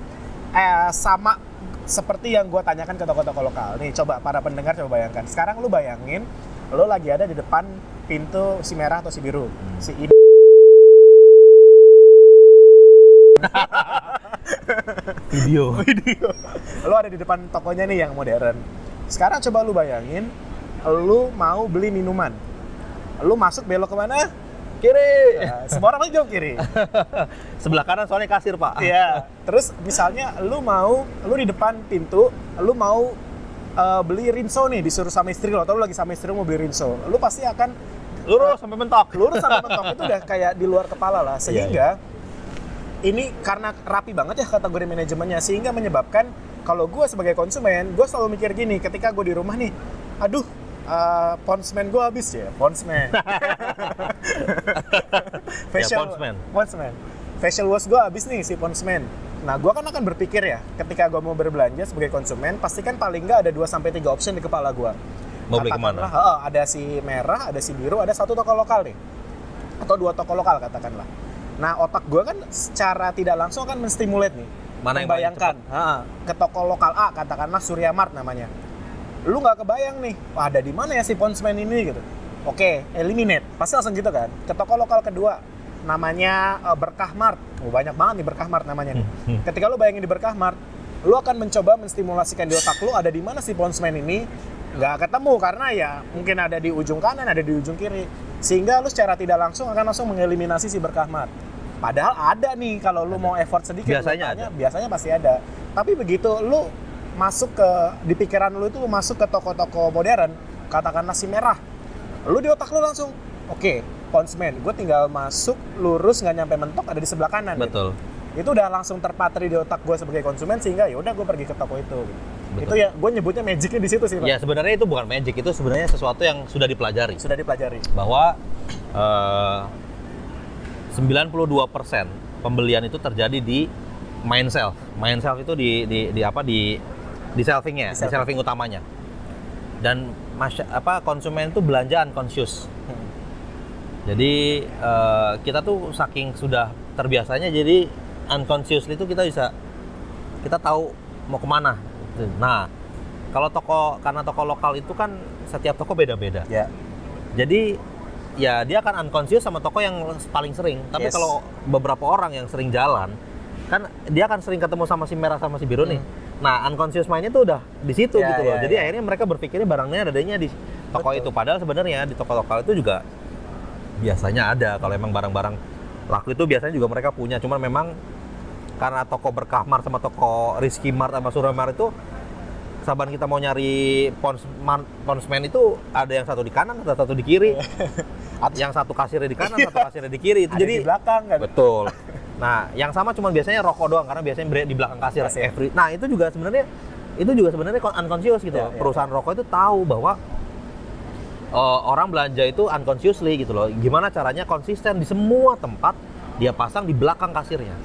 eh, sama seperti yang gue tanyakan ke toko-toko lokal. Nih coba para pendengar coba bayangkan. Sekarang lu bayangin lo lagi ada di depan pintu si merah atau si biru. Si ide video. Video. Lo ada di depan tokonya nih yang modern. Sekarang coba lu bayangin lu mau beli minuman. Lu masuk belok ke mana kiri. Ya, semua orang jauh kiri. Sebelah kanan soalnya kasir pak. Iya. Terus misalnya lu mau lu di depan pintu, lu mau uh, beli rinso nih disuruh sama istri lo. Atau lu lagi sama istri lo mau beli rinso. Lu pasti akan lurus sampai mentok. lurus sampai mentok. Itu udah kayak di luar kepala lah. Sehingga ini karena rapi banget ya kategori manajemennya sehingga menyebabkan kalau gue sebagai konsumen gue selalu mikir gini ketika gue di rumah nih aduh uh, ponsmen gue habis ya ponsmen facial Ponsmen. ponsmen facial wash gue habis nih si ponsmen nah gue kan akan berpikir ya ketika gue mau berbelanja sebagai konsumen pasti kan paling nggak ada 2 sampai tiga option di kepala gue Mau beli ke mana? Heeh, ada si merah, ada si biru, ada satu toko lokal nih. atau dua toko lokal katakanlah. Nah otak gue kan secara tidak langsung kan menstimulate nih, Mana yang Ha, ke toko lokal A katakanlah Surya Mart namanya. Lu nggak kebayang nih, wah, ada di mana ya si Ponsman ini gitu. Oke, eliminate. Pasti langsung gitu kan. Ke toko lokal kedua namanya eh, Berkah Mart. Oh, banyak banget nih Berkah Mart namanya nih. Hmm. Ketika lu bayangin di Berkah Mart, lu akan mencoba menstimulasikan di otak lu ada di mana si Ponsman ini nggak ketemu karena ya mungkin ada di ujung kanan, ada di ujung kiri. Sehingga lu secara tidak langsung akan langsung mengeliminasi si Berkah Mart. Padahal ada nih kalau lu mau effort sedikit Biasanya tanya, ada. biasanya pasti ada. Tapi begitu lu masuk ke di pikiran lu itu lu masuk ke toko-toko modern, katakan nasi merah. Lu di otak lu langsung, oke, konsumen, gue tinggal masuk lurus nggak nyampe mentok ada di sebelah kanan. gitu. Itu udah langsung terpatri di otak gue sebagai konsumen sehingga ya udah gue pergi ke toko itu. gitu. Betul. Itu ya gue nyebutnya magicnya di situ sih, Pak. Ya sebenarnya itu bukan magic, itu sebenarnya sesuatu yang sudah dipelajari. Sudah dipelajari. bahwa eh, 92% pembelian itu terjadi di main self. Main self itu di di, di apa di di shelvingnya, Di di, shelving. shelving utamanya. Dan masya, apa konsumen itu belanja unconscious. Hmm. Jadi eh, kita tuh saking sudah terbiasanya jadi unconsciously itu kita bisa kita tahu mau ke mana. Nah kalau toko karena toko lokal itu kan setiap toko beda-beda. Ya. Jadi ya dia akan unconscious sama toko yang paling sering. Tapi Yes. kalau beberapa orang yang sering jalan, kan dia akan sering ketemu sama si merah sama si biru nih. Nah, unconscious mindnya tuh udah di situ Hmm. Ya, gitu loh. ya, Jadi ya. akhirnya mereka berpikirnya barangnya adanya di toko Betul. itu. Padahal sebenarnya di toko lokal itu juga biasanya ada. Kalau emang barang-barang laku itu biasanya juga mereka punya. Cuman memang karena toko Berkah Mart sama toko Rizky Mart sama Surya Mart itu saban kita mau nyari pons man- ponsman itu ada yang satu di kanan ada satu di kiri. Atau yang satu kasirnya di kanan satu kasirnya di kiri. Itu ada jadi di belakang kan. betul. Nah yang sama cuma biasanya rokok doang karena biasanya di belakang kasir every nah itu juga sebenarnya itu juga sebenarnya unconscious gitu. Ya, ya, perusahaan rokok itu tahu bahwa eh, orang belanja itu unconsciously gitu loh gimana caranya konsisten di semua tempat dia pasang di belakang kasirnya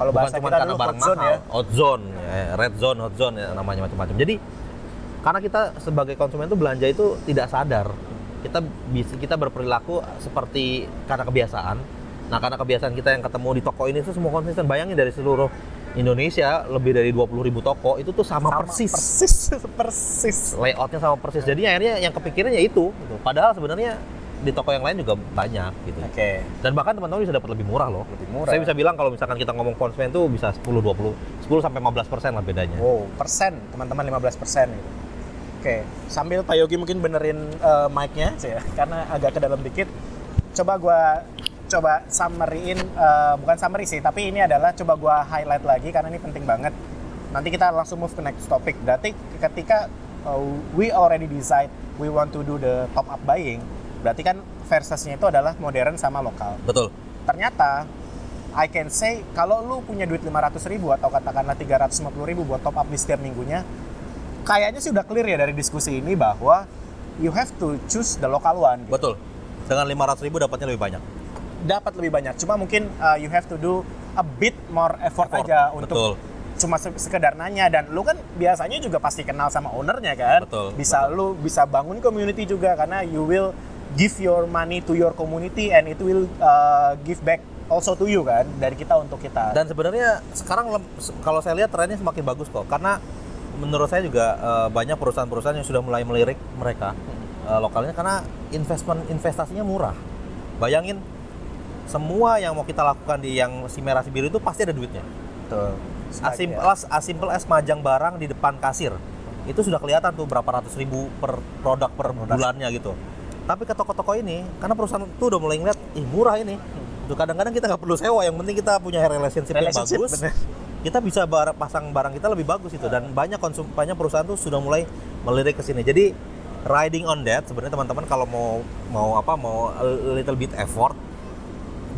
Kalau bukan bahasa cuma kita karena dulu barang hot zone mahal, ya. hot zone, ya, red zone, hot zone ya, namanya macam-macam. Jadi karena kita sebagai konsumen itu belanja itu tidak sadar, kita bisa kita berperilaku seperti karena kebiasaan. Nah karena kebiasaan kita yang ketemu di toko ini itu semua konsisten. Bayangin dari seluruh Indonesia lebih dari 20.000 toko itu tuh sama, persis. Persis, persis. Layoutnya sama persis. Jadi akhirnya yang kepikirannya itu. Gitu. Padahal sebenarnya di toko yang lain juga banyak gitu. Oke. Dan bahkan teman-teman bisa dapat lebih murah loh. Lebih murah. Saya bisa bilang kalau misalkan kita ngomong konsumen tuh bisa 10 20 10 sampai 15 persen lah bedanya. Wow, persen, teman-teman 15 persen gitu. Oke, sambil Pak Yogi mungkin benerin eh, mic-nya, ya, karena agak ke dalam dikit. Coba gua coba summary-in, eh, bukan summary sih, tapi ini adalah coba gua highlight lagi karena ini penting banget. Nanti kita langsung move ke next topic. Berarti ketika eh, we already decide we want to do the top up buying, berarti kan versusnya itu adalah modern sama lokal Betul. ternyata I can say kalau lu punya duit 500 ribu atau katakanlah 350 ribu buat top up di setiap minggunya kayaknya sih udah clear ya dari diskusi ini bahwa you have to choose the local one gitu. Betul. Dengan 500 ribu dapatnya lebih banyak. Dapat lebih banyak. Cuma mungkin uh, you have to do a bit more effort, Effort, aja betul. untuk cuma se- sekedar nanya. Dan lu kan biasanya juga pasti kenal sama ownernya kan. Betul, bisa lu bisa bangun community juga karena you will give your money to your community and it will uh, give back also to you kan dari kita untuk kita. Dan sebenarnya sekarang kalau saya lihat trennya semakin bagus kok. Karena menurut saya juga eh, banyak perusahaan-perusahaan yang sudah mulai melirik mereka eh, lokalnya. Karena investment investasinya murah. Bayangin semua yang mau kita lakukan di yang si merah si biru itu pasti ada duitnya. Betul. As simple as, as simple as majang barang di depan kasir. Itu sudah kelihatan tuh berapa ratus ribu per produk per bulannya gitu. Tapi ke toko-toko ini, karena perusahaan itu udah mulai ngeliat, ih murah ini. Tuh kadang-kadang kita nggak perlu sewa, yang penting kita punya relationship, Relationship, yang bagus. bener. Kita bisa bar- pasang barang kita lebih bagus itu dan banyak konsum banyak perusahaan tuh sudah mulai melirik ke sini. Jadi riding on that sebenarnya teman-teman kalau mau mau apa mau a little bit effort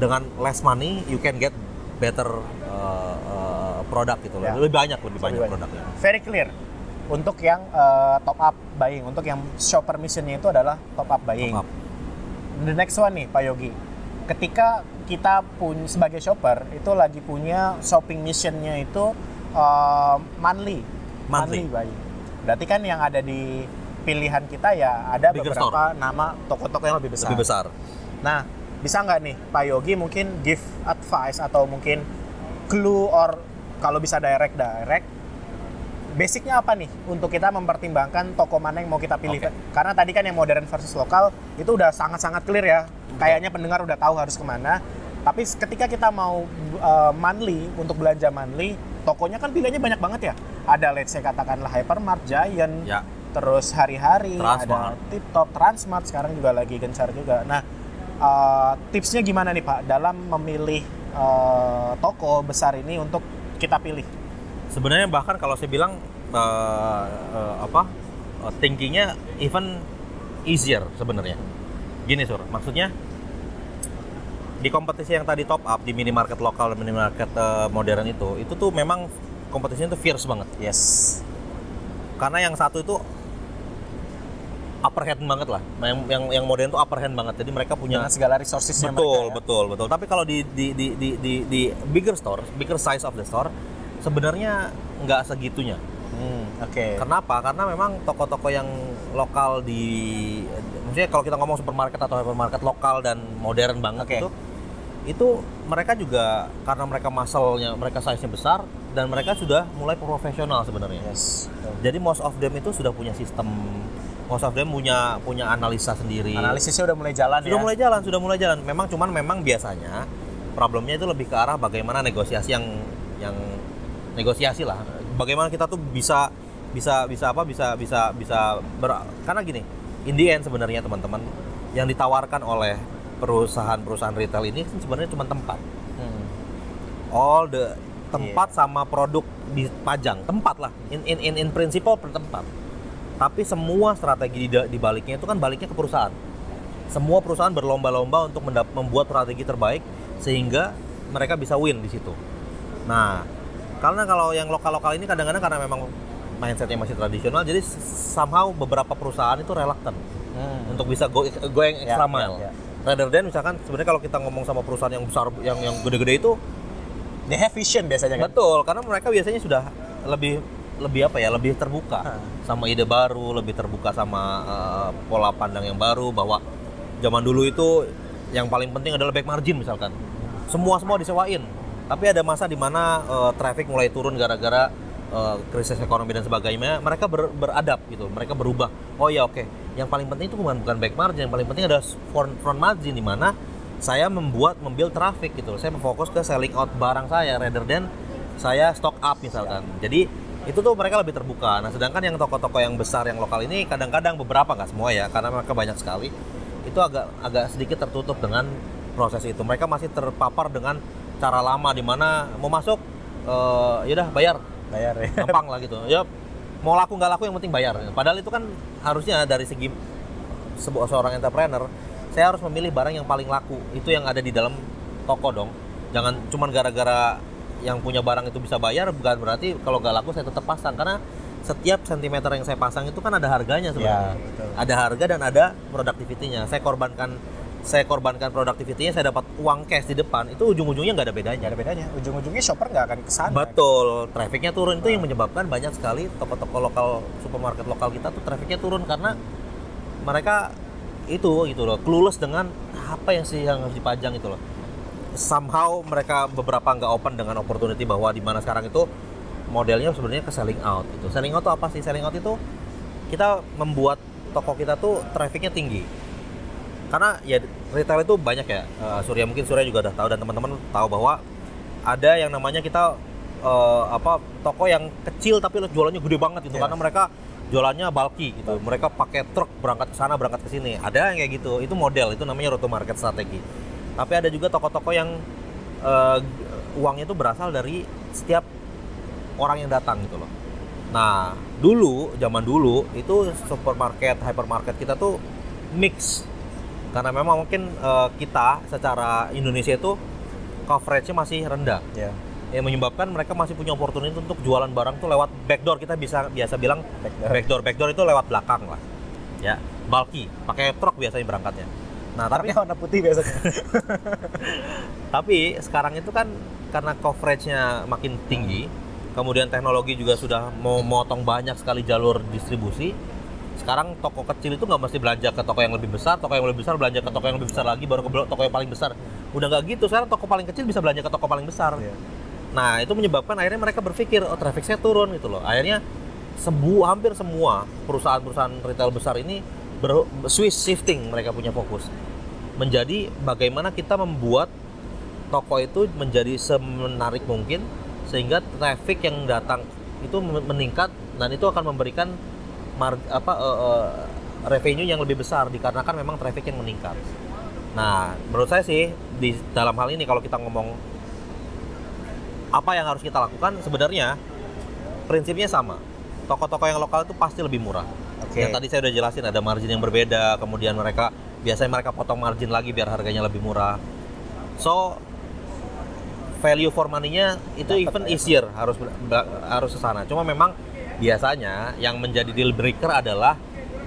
dengan less money you can get better uh, uh, produk gitu loh. Ya. Lebih banyak lebih banyak Lebih produknya. very clear untuk yang uh, top up buying untuk yang shopper missionnya itu adalah top up buying Top up. the next one nih Pak Yogi ketika kita pun sebagai shopper itu lagi punya shopping missionnya itu uh, monthly Monthly. buying berarti kan yang ada di pilihan kita ya ada Bigger beberapa nama toko-toko yang lebih besar Lebih besar. nah bisa nggak nih Pak Yogi mungkin give advice atau mungkin clue or kalau bisa direct direct basicnya apa nih untuk kita mempertimbangkan toko mana yang mau kita pilih? Oke. Karena tadi kan yang modern versus lokal itu udah sangat-sangat clear ya. Kayaknya pendengar udah tahu harus ke mana. Tapi ketika kita mau uh, monthly untuk belanja monthly, tokonya kan pilihannya banyak banget ya. Ada let's say katakanlah Hypermart, Giant, Ya. terus hari-hari, ada Tip Top, Transmart sekarang juga lagi gencar juga. Nah, uh, tipsnya gimana nih Pak dalam memilih uh, toko besar ini untuk kita pilih? Sebenarnya bahkan kalau saya bilang eh, eh, apa eh, thinkingnya even easier sebenarnya. Gini sur, maksudnya di kompetisi yang tadi top up di minimarket lokal dan minimarket eh, modern itu, itu tuh memang kompetisinya tuh fierce banget. Yes. Karena yang satu itu upper hand banget lah. Yang yang yang modern tuh upper hand banget. Jadi mereka punya Dengan segala resourcesnya betul mereka ya. betul betul tapi kalau di di, di di di di bigger store bigger size of the store sebenarnya nggak segitunya Hmm, Oke. kenapa karena memang toko-toko yang lokal di maksudnya kalau kita ngomong supermarket atau hypermarket lokal dan modern banget Oke. itu itu mereka juga karena mereka muscle-nya mereka size-nya besar dan mereka sudah mulai profesional sebenarnya Yes. betul. jadi most of them itu sudah punya sistem most of them punya punya analisa sendiri. Analisisnya udah mulai jalan sudah ya. mulai jalan sudah mulai jalan. Memang cuman memang biasanya problemnya itu lebih ke arah bagaimana negosiasi yang yang negosiasi lah. Bagaimana kita tuh bisa bisa bisa apa bisa bisa bisa ber, karena gini in the end sebenarnya teman-teman yang ditawarkan oleh perusahaan-perusahaan retail ini kan sebenarnya cuma tempat. Hmm. all the tempat sama produk dipajang. Tempat lah. In in in, in principle per tempat tapi semua strategi di, di baliknya itu kan baliknya ke perusahaan semua perusahaan berlomba-lomba untuk membuat strategi terbaik sehingga mereka bisa win di situ nah karena kalau yang lokal-lokal ini kadang-kadang karena memang mindsetnya masih tradisional jadi somehow beberapa perusahaan itu reluctant Hmm. untuk bisa go go yang Ya, extra ya, mile ya. rather than misalkan sebenarnya kalau kita ngomong sama perusahaan yang besar yang yang gede-gede itu They have vision biasanya kan. Betul, karena mereka biasanya sudah lebih lebih apa ya, lebih terbuka sama ide baru, lebih terbuka sama eh, pola pandang yang baru bahwa zaman dulu itu yang paling penting adalah back margin misalkan. Semua semua disewain. Tapi ada masa di mana eh, traffic mulai turun gara-gara eh, krisis ekonomi dan sebagainya. Mereka ber- beradap gitu, mereka berubah. Oh ya oke, yang paling penting itu bukan bukan back margin, yang paling penting ada front, front margin di mana saya membuat membuild traffic gitu. Saya fokus ke selling out barang saya rather than saya stock up misalkan. Jadi itu tuh mereka lebih terbuka. Nah, sedangkan yang toko-toko yang besar yang lokal ini kadang-kadang beberapa nggak semua ya, karena mereka banyak sekali. Itu agak agak sedikit tertutup dengan proses itu. Mereka masih terpapar dengan cara lama di mana mau masuk eh yaudah bayar Bayar ya. gampang lah gitu. Ya mau laku nggak laku yang penting bayar. Padahal itu kan harusnya dari segi sebuah seorang entrepreneur, saya harus memilih barang yang paling laku. Itu yang ada di dalam toko dong. Jangan cuman gara-gara yang punya barang itu bisa bayar, bukan berarti kalau nggak laku saya tetap pasang karena setiap sentimeter yang saya pasang itu kan ada harganya sebenarnya. Ya, betul. Ada harga dan ada productivity-nya. Saya korbankan saya korbankan productivity-nya, saya dapat uang cash di depan, itu ujung-ujungnya nggak ada bedanya. Nggak ada bedanya. Ujung-ujungnya shopper nggak akan ke sana. Betul, trafficnya turun itu yang menyebabkan banyak sekali toko-toko lokal, supermarket lokal kita tuh trafficnya turun karena mereka itu gitu loh, clueless dengan apa yang sih yang harus dipajang itu loh. Somehow mereka beberapa nggak open dengan opportunity bahwa di mana sekarang itu modelnya sebenarnya ke selling out gitu. Selling out itu apa sih? Selling out itu kita membuat toko kita tuh trafficnya tinggi. Karena ya retail itu banyak ya. Eh, Surya mungkin Surya juga udah tahu dan teman-teman tahu bahwa ada yang namanya kita eh, apa toko yang kecil tapi jualannya gede banget gitu Iya. karena mereka jualannya bulky gitu. Mereka pakai truk berangkat ke sana berangkat ke sini. Ada yang kayak gitu. Itu model itu namanya route market strategi. Tapi ada juga toko-toko yang eh, uangnya itu berasal dari setiap orang yang datang gitu loh. Nah, dulu zaman dulu itu supermarket, hypermarket kita tuh mix. Karena memang mungkin eh, kita secara Indonesia itu coverage-nya masih rendah Ya. yang menyebabkan mereka masih punya opportunity untuk jualan barang tuh lewat backdoor kita bisa biasa bilang Backdoor. backdoor backdoor itu lewat belakang lah ya bulky pakai truk biasanya berangkatnya nah tapi warna putih biasanya. tapi sekarang itu kan karena coveragenya makin tinggi kemudian teknologi juga sudah mau motong banyak sekali jalur distribusi sekarang toko kecil itu nggak mesti belanja ke toko yang lebih besar, toko yang lebih besar belanja ke toko yang lebih besar lagi, baru ke toko yang paling besar. Udah nggak gitu, sekarang toko paling kecil bisa belanja ke toko paling besar. Iya. Nah, itu menyebabkan akhirnya mereka berpikir, oh traffic saya turun gitu loh. Akhirnya sebu hampir semua perusahaan-perusahahan retail besar ini ber switch shifting mereka punya fokus menjadi bagaimana kita membuat toko itu menjadi semenarik mungkin sehingga traffic yang datang itu men- meningkat dan itu akan memberikan mar- apa eh, eh, revenue yang lebih besar dikarenakan memang traffic yang meningkat. Nah, menurut saya sih di dalam hal ini kalau kita ngomong apa yang harus kita lakukan sebenarnya prinsipnya sama. Toko-toko yang lokal itu pasti lebih murah. Oke. Yang tadi saya udah jelasin ada margin yang berbeda, kemudian mereka biasanya mereka potong margin lagi biar harganya lebih murah. So value for money-nya itu Dapet even ya. easier harus harus ke sana. Cuma memang biasanya yang menjadi deal breaker adalah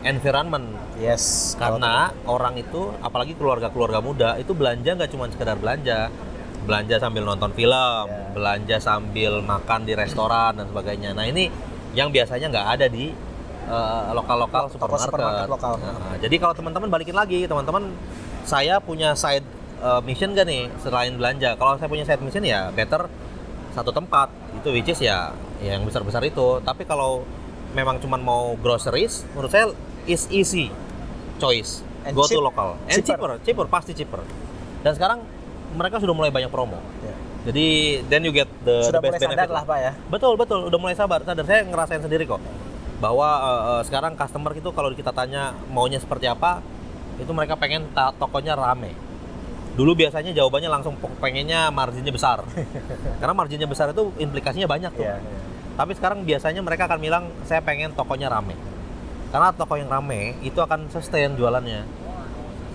environment Yes. karena orang itu apalagi keluarga-keluarga muda itu belanja nggak cuma sekedar belanja belanja sambil nonton film Ya. belanja sambil makan di restoran dan sebagainya nah ini yang biasanya nggak ada di eh, lokal-lokal Toko supermarket, supermarket lokal. Nah, jadi kalau teman-teman balikin lagi teman-teman saya punya side eh, mission gak nih selain belanja kalau saya punya side mission ya better satu tempat itu which is ya yang besar-besar itu tapi kalau memang cuma mau groceries menurut saya is easy choice And go cheap. to local and Cheaper. cheaper. cheaper pasti cheaper dan sekarang mereka sudah mulai banyak promo Ya. jadi then you get the, Sudah the best mulai sadar benefit lah Pak ya. Betul betul, udah mulai sabar. Sadar saya ngerasain sendiri kok bahwa eh, sekarang customer itu kalau kita tanya maunya seperti apa, itu mereka pengen ta- tokonya rame. Dulu biasanya jawabannya langsung pengennya marginnya besar. Karena marginnya besar itu implikasinya banyak tuh. Iya. iya. Tapi sekarang biasanya mereka akan bilang saya pengen tokonya rame. Karena toko yang rame itu akan sustain jualannya.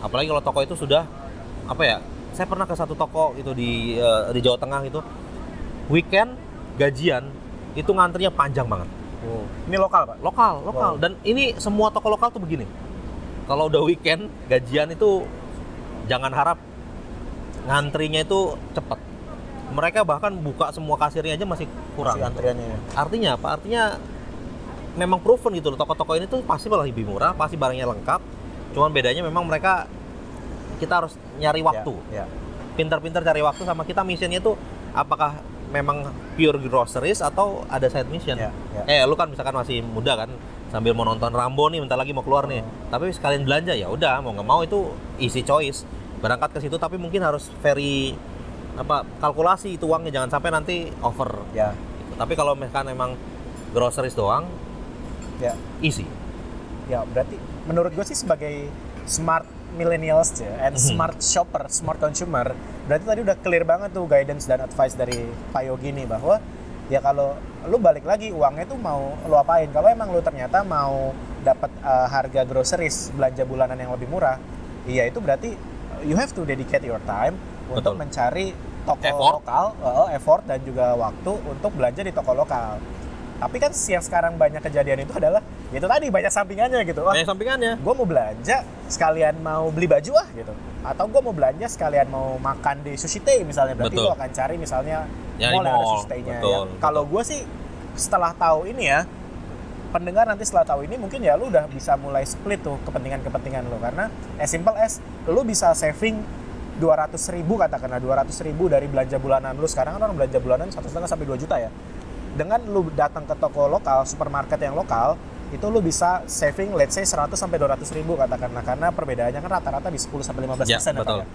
Apalagi kalau toko itu sudah apa ya? Saya pernah ke satu toko itu di eh, di Jawa Tengah itu weekend gajian itu ngantrinya panjang banget. Oh. Ini lokal Pak. Lokal, lokal. Wow. Dan ini semua toko lokal tuh begini. Kalau udah weekend gajian itu jangan harap ngantrinya itu cepat. Mereka bahkan buka semua kasirnya aja masih kurang. Si antriannya. ya. Artinya apa? Artinya memang proven gitu loh toko-toko ini tuh pasti malah lebih murah, pasti barangnya lengkap. Cuman bedanya memang mereka kita harus nyari waktu. Ya. ya. Pintar-pintar cari waktu sama kita missionnya tuh apakah memang pure groceries atau ada side mission? Ya, ya. Eh lu kan misalkan masih muda kan sambil mau nonton Rambo nih bentar lagi mau keluar nih. Tapi sekalian belanja ya udah mau nggak mau itu easy choice. Berangkat ke situ tapi mungkin harus very apa kalkulasi itu uangnya jangan sampai nanti over Ya. Tapi kalau misalkan memang groceries doang, Ya. easy. Ya, berarti menurut gue sih sebagai smart millennials ya, and Mhm. smart shopper, smart consumer, berarti tadi udah clear banget tuh guidance dan advice dari Pak Yogi nih bahwa ya kalau lu balik lagi uangnya tuh mau lu apain? Kalau emang lu ternyata mau dapat uh, harga groceries belanja bulanan yang lebih murah, iya itu berarti you have to dedicate your time untuk Betul. mencari toko Effort. lokal, uh, effort dan juga waktu untuk belanja di toko lokal. Tapi kan yang sekarang banyak kejadian itu adalah ya itu tadi banyak sampingannya gitu. Wah, Banyak sampingannya. gue mau belanja sekalian mau beli baju ah gitu. Atau gue mau belanja sekalian mau makan di sushi tei misalnya berarti gue akan cari misalnya Ya, di mall yang ada sushi tei-nya ya. kalau gue sih setelah tahu ini ya pendengar nanti setelah tahu ini mungkin ya lu udah bisa mulai split tuh kepentingan-kepentingan lu. Karena as simple as lu bisa saving 200 ribu katakanlah 200 ribu dari belanja bulanan lu. Sekarang kan orang belanja bulanan satu setengah sampai 2 juta ya dengan lu datang ke toko lokal supermarket yang lokal itu lu bisa saving let's say 100 sampai 200 ribu katakanlah karena perbedaannya kan rata-rata di 10 sampai 15 Ya, persen ya, Pak, betul. ya.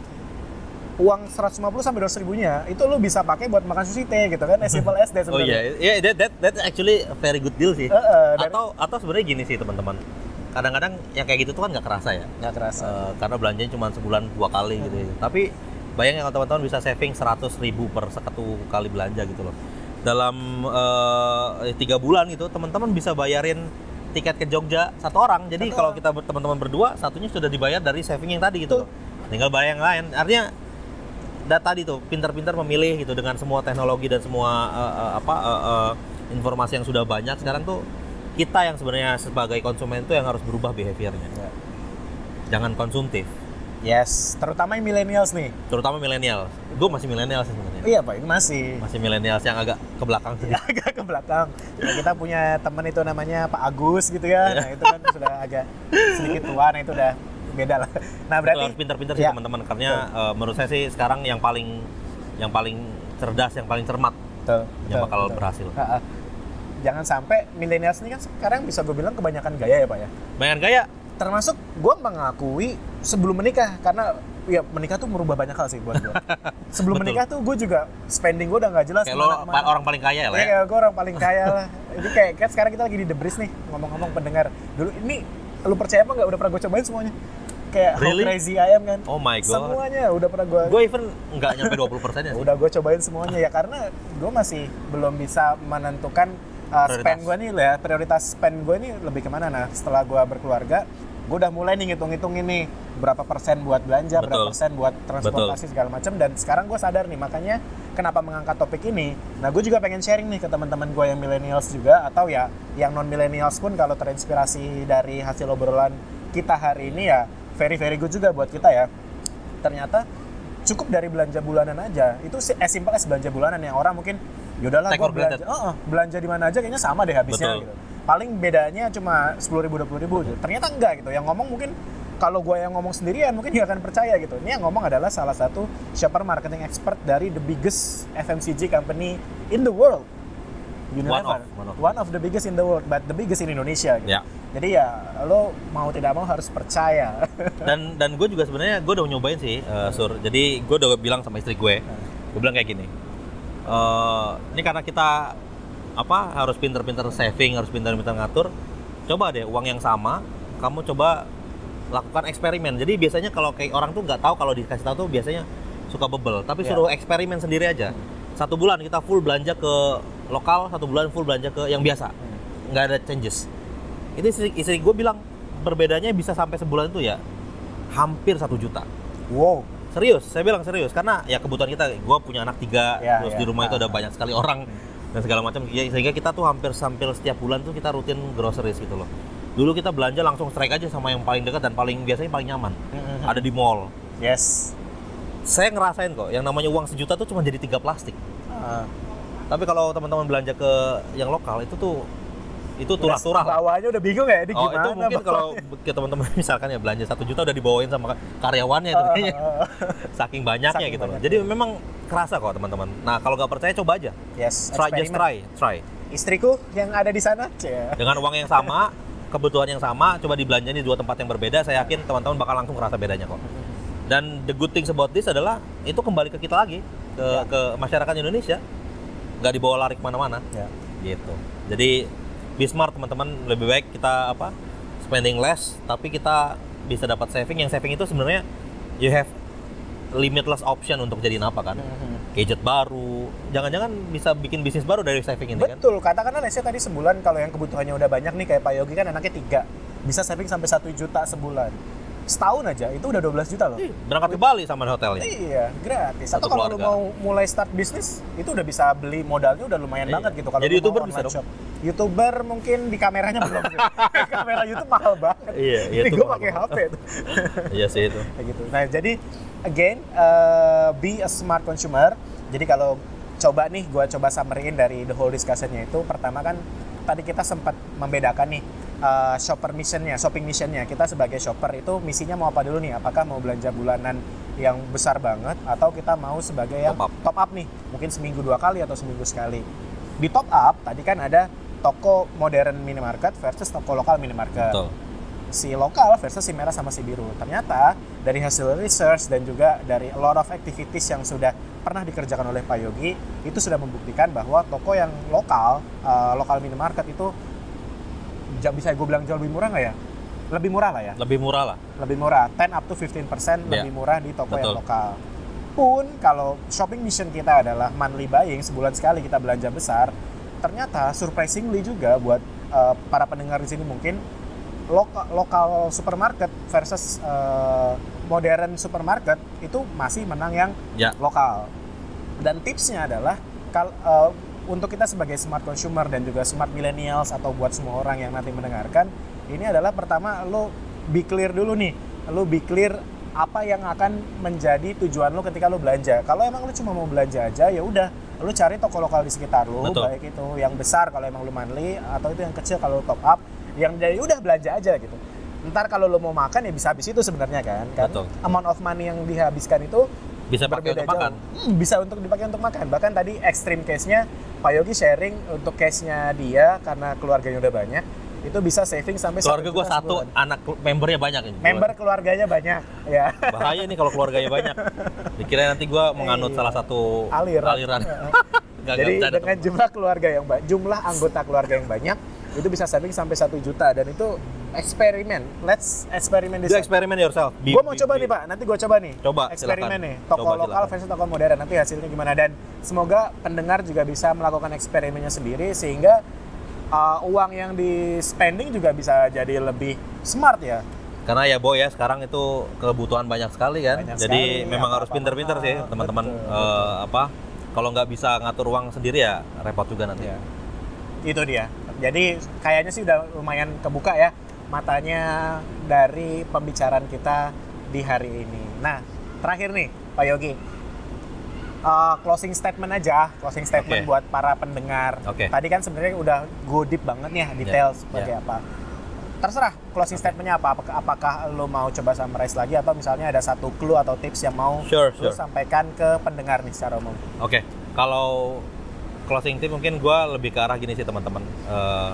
uang 150 sampai 200 ribunya itu lu bisa pakai buat makan sushi teh gitu kan as simple as that Oh sebenarnya. iya, yeah, that, that that's actually a very good deal sih. Eh, eh, dan- atau atau sebenarnya gini sih teman-teman. Kadang-kadang yang kayak gitu tuh kan nggak kerasa ya. nggak kerasa Eh, karena belanjanya cuma sebulan dua kali gitu. ya. Tapi bayangin kalau teman-teman bisa saving 100 ribu per satu kali belanja gitu loh. Dalam eh, tiga bulan gitu teman-teman bisa bayarin tiket ke Jogja satu orang. Jadi Satu kalau orang. kita teman-teman berdua satunya sudah dibayar dari saving yang tadi gitu loh. Tinggal bayar yang lain. Artinya data tadi tuh pintar-pintar memilih gitu dengan semua teknologi dan semua eh, eh, apa eh, eh, informasi yang sudah banyak sekarang tuh kita yang sebenarnya sebagai konsumen itu yang harus berubah behaviornya Ya. jangan konsumtif Yes, terutama yang millennials nih. terutama milenial. Gue masih milenial sih sebenarnya. Iya pak, ini masih Masih milenial yang agak ke belakang sedikit. agak ke belakang. Nah, kita punya teman itu namanya Pak Agus gitu ya. Nah itu kan sudah agak sedikit tua, nah itu udah beda lah. Nah Itu berarti harus pintar-pintar sih Ya. teman-teman karena eh, menurut saya sih sekarang yang paling yang paling cerdas, yang paling cermat Betul, yang betul, bakal betul. berhasil. Ha, ha. Jangan sampai millennials ini kan sekarang bisa gue bilang kebanyakan gaya ya pak ya. Bayangkan gaya, Termasuk gue mengakui sebelum menikah karena ya menikah tuh merubah banyak hal sih buat gue. Sebelum Betul. menikah tuh gue juga spending gue udah nggak jelas. kayak lo pa- orang paling kaya lah Iya, ya. kayak gue orang paling kaya lah. Ini kayak, kayak sekarang kita lagi di The Breeze nih, ngomong-ngomong pendengar. Dulu ini, lu percaya apa nggak? Udah pernah gue cobain semuanya. Kayak Really? How Crazy I Am kan. Oh my god. Semuanya udah pernah gue... Gue even nggak nyampe 20 persennya sih. Udah gue cobain semuanya ya karena gue masih belum bisa menentukan uh, Prioritas. spend gue nih lah ya. Prioritas spend gue ini lebih ke mana. Nah setelah gue berkeluarga, gue udah mulai nih ngitung-ngitung ini berapa persen buat belanja, berapa Betul. persen buat transportasi segala macam. Dan sekarang gue sadar nih makanya kenapa mengangkat topik ini. Nah gue juga pengen sharing nih ke teman-teman gue yang millennials juga atau ya yang non millennials pun kalau terinspirasi dari hasil obrolan kita hari ini ya very very good juga buat kita ya. Ternyata cukup dari belanja bulanan aja itu as simple as belanja bulanan yang orang mungkin yaudahlah for belanja oh, oh, belanja di mana aja kayaknya sama deh habisnya Betul. gitu paling bedanya cuma sepuluh ribu dua ribu ternyata enggak gitu yang ngomong mungkin kalau gue yang ngomong sendirian mungkin nggak akan percaya gitu ini yang ngomong adalah salah satu shopper marketing expert dari the biggest FMCG company in the world Unilever. of, one of. One of the biggest in the world, but the biggest in Indonesia. Gitu. Ya. Jadi ya lo mau tidak mau harus percaya. Dan dan gue juga sebenarnya gue udah nyobain sih eh, sur. Jadi gue udah bilang sama istri gue, gue bilang kayak gini. eh ini karena kita apa harus pinter-pinter saving, harus pinter-pinter ngatur. Coba deh uang yang sama, kamu coba lakukan eksperimen. Jadi biasanya kalau kayak orang tuh nggak tahu kalau dikasih tahu tuh biasanya suka bebel. Tapi Ya. suruh eksperimen sendiri aja. Satu bulan kita full belanja ke lokal, satu bulan full belanja ke yang biasa. Nggak ada changes. Itu istri, istri gue bilang berbedanya bisa sampai sebulan itu ya hampir satu juta. wow. Serius, saya bilang serius karena ya kebutuhan kita, gue punya anak tiga, Ya, terus ya. di rumah itu ada Ah. banyak sekali orang dan segala macam, ya, sehingga kita tuh hampir hampir setiap bulan tuh kita rutin groceries gitu loh. Dulu kita belanja langsung strike aja sama yang paling dekat dan paling biasanya paling nyaman, Mhm. ada di mall. Yes. Saya ngerasain kok, yang namanya uang sejuta tuh cuma jadi tiga plastik. Ah. Tapi kalau teman-teman belanja ke yang lokal itu tuh itu turah-turah. Bawahnya udah bingung ya, ini Oh gimana? itu mungkin kalau ke teman-teman misalkan ya belanja satu juta udah dibawain sama karyawannya itu kayaknya. saking banyaknya Saking gitu loh. banyaknya. Jadi memang kerasa kok teman-teman. Nah kalau nggak percaya coba aja, yes, try just try, try. Istriku yang ada di sana. Dengan uang yang sama, kebutuhan yang sama, coba dibelanjain di dua tempat yang berbeda. Saya yakin teman-teman bakal langsung kerasa bedanya kok. Dan the good things about this adalah itu kembali ke kita lagi, ke Ya. ke masyarakat Indonesia, nggak dibawa lari ke mana-mana, Ya. gitu. Jadi be smart teman-teman, lebih baik kita apa spending less, tapi kita bisa dapat saving. Yang saving itu sebenarnya you have limitless option untuk jadiin apa kan? gadget baru, jangan-jangan bisa bikin bisnis baru dari saving ini kan? Betul, katakanlah say tadi sebulan kalau yang kebutuhannya udah banyak nih kayak Pak Yogi kan anaknya tiga, bisa saving sampai satu juta sebulan. Setahun aja itu udah 12 juta loh. Berangkat ke Bali sama hotelnya. Iya, gratis. Satu Atau kalau lu mau mulai start bisnis, itu udah bisa beli modalnya udah lumayan Iya. banget gitu. Kalau Jadi YouTuber bisa dong? YouTuber mungkin di kameranya belum. Kamera YouTube mahal banget. Iya, Ini YouTube gue pakai. HP tuh. Iya sih itu. Kayak gitu. Nah, jadi again uh, be a smart consumer. Jadi kalau coba nih gua coba summary dari the whole discussionnya itu pertama kan tadi kita sempat membedakan nih uh, shopper missionnya, shopping missionnya. Kita sebagai shopper itu misinya mau apa dulu nih? Apakah mau belanja bulanan yang besar banget atau kita mau sebagai yang Top up. top up nih, mungkin seminggu dua kali atau seminggu sekali. Di top up tadi kan ada toko modern minimarket versus toko lokal minimarket Betul. si lokal versus si merah sama si biru. Ternyata dari hasil research dan juga dari a lot of activities yang sudah pernah dikerjakan oleh Pak Yogi itu sudah membuktikan bahwa toko yang lokal, uh, lokal minimarket itu bisa gue bilang jauh lebih murah nggak ya? Lebih murah lah ya, Lebih murah lah. lebih murah, 10 up to 15% lebih murah di toko yang Betul. lokal. Pun kalau shopping mission kita adalah monthly buying, sebulan sekali kita belanja besar, ternyata surprisingly juga buat uh, para pendengar di sini mungkin loka- lokal supermarket versus uh, modern supermarket itu masih menang yang Ya. lokal. Dan tipsnya adalah kal uh, untuk kita sebagai smart consumer dan juga smart millennials atau buat semua orang yang nanti mendengarkan, ini adalah pertama lo be clear dulu nih, lo be clear apa yang akan menjadi tujuan lo ketika lo belanja. Kalau emang lo cuma mau belanja aja, ya udah, lo cari toko lokal di sekitar lo, Betul. baik itu yang besar kalau emang lo monthly atau itu yang kecil kalau top up, yang jadi udah belanja aja gitu. Ntar kalau lo mau makan ya bisa habis itu sebenarnya kan, kan Betul. amount of money yang dihabiskan itu Bisa pakai untuk makan. jauh. Hmm, bisa untuk dipakai untuk makan. Bahkan tadi extreme case-nya Pak Yogi sharing untuk case-nya dia karena keluarganya udah banyak, itu bisa saving sampai Keluarga gue satu, anak membernya banyak ini. Member keluarganya banyak, ya. Bahaya nih kalau keluarganya banyak. Dikira nanti gue menganut Iya. salah satu Aliran. aliran. Nggak, Jadi bercanda, dengan jumlah keluarga yang ba- jumlah anggota keluarga yang banyak itu bisa saving sampai satu juta dan itu eksperimen. Let's eksperimen di Do experiment yourself. Gue mau be- coba be- nih pak, nanti gue coba nih. Coba, eksperimen silakan. nih, toko Coba, lokal silakan. versus toko modern nanti hasilnya gimana dan semoga pendengar juga bisa melakukan eksperimennya sendiri sehingga uh, uang yang di spending juga bisa jadi lebih smart ya. Karena ya boy ya sekarang itu kebutuhan banyak sekali kan. Banyak Jadi sekali, memang apa-apa harus pinter-pinter sih teman-teman eh, apa kalau nggak bisa ngatur uang sendiri ya repot juga nanti. Ya. Itu dia. Jadi kayaknya sih udah lumayan kebuka ya matanya dari pembicaraan kita di hari ini. Nah, terakhir nih Pak Yogi. Uh, closing statement aja, closing statement Oke. buat para pendengar. Oke. Tadi kan sebenarnya udah go deep banget nih ya, detail Ya, seperti ya. apa. Terserah closing statementnya apa. Apakah, apakah lo mau coba summarize lagi atau misalnya ada satu clue atau tips yang mau Sure, lo sure. sampaikan ke pendengar nih secara umum. Oke, kalau closing tip mungkin gue lebih ke arah gini sih teman-teman. Eh,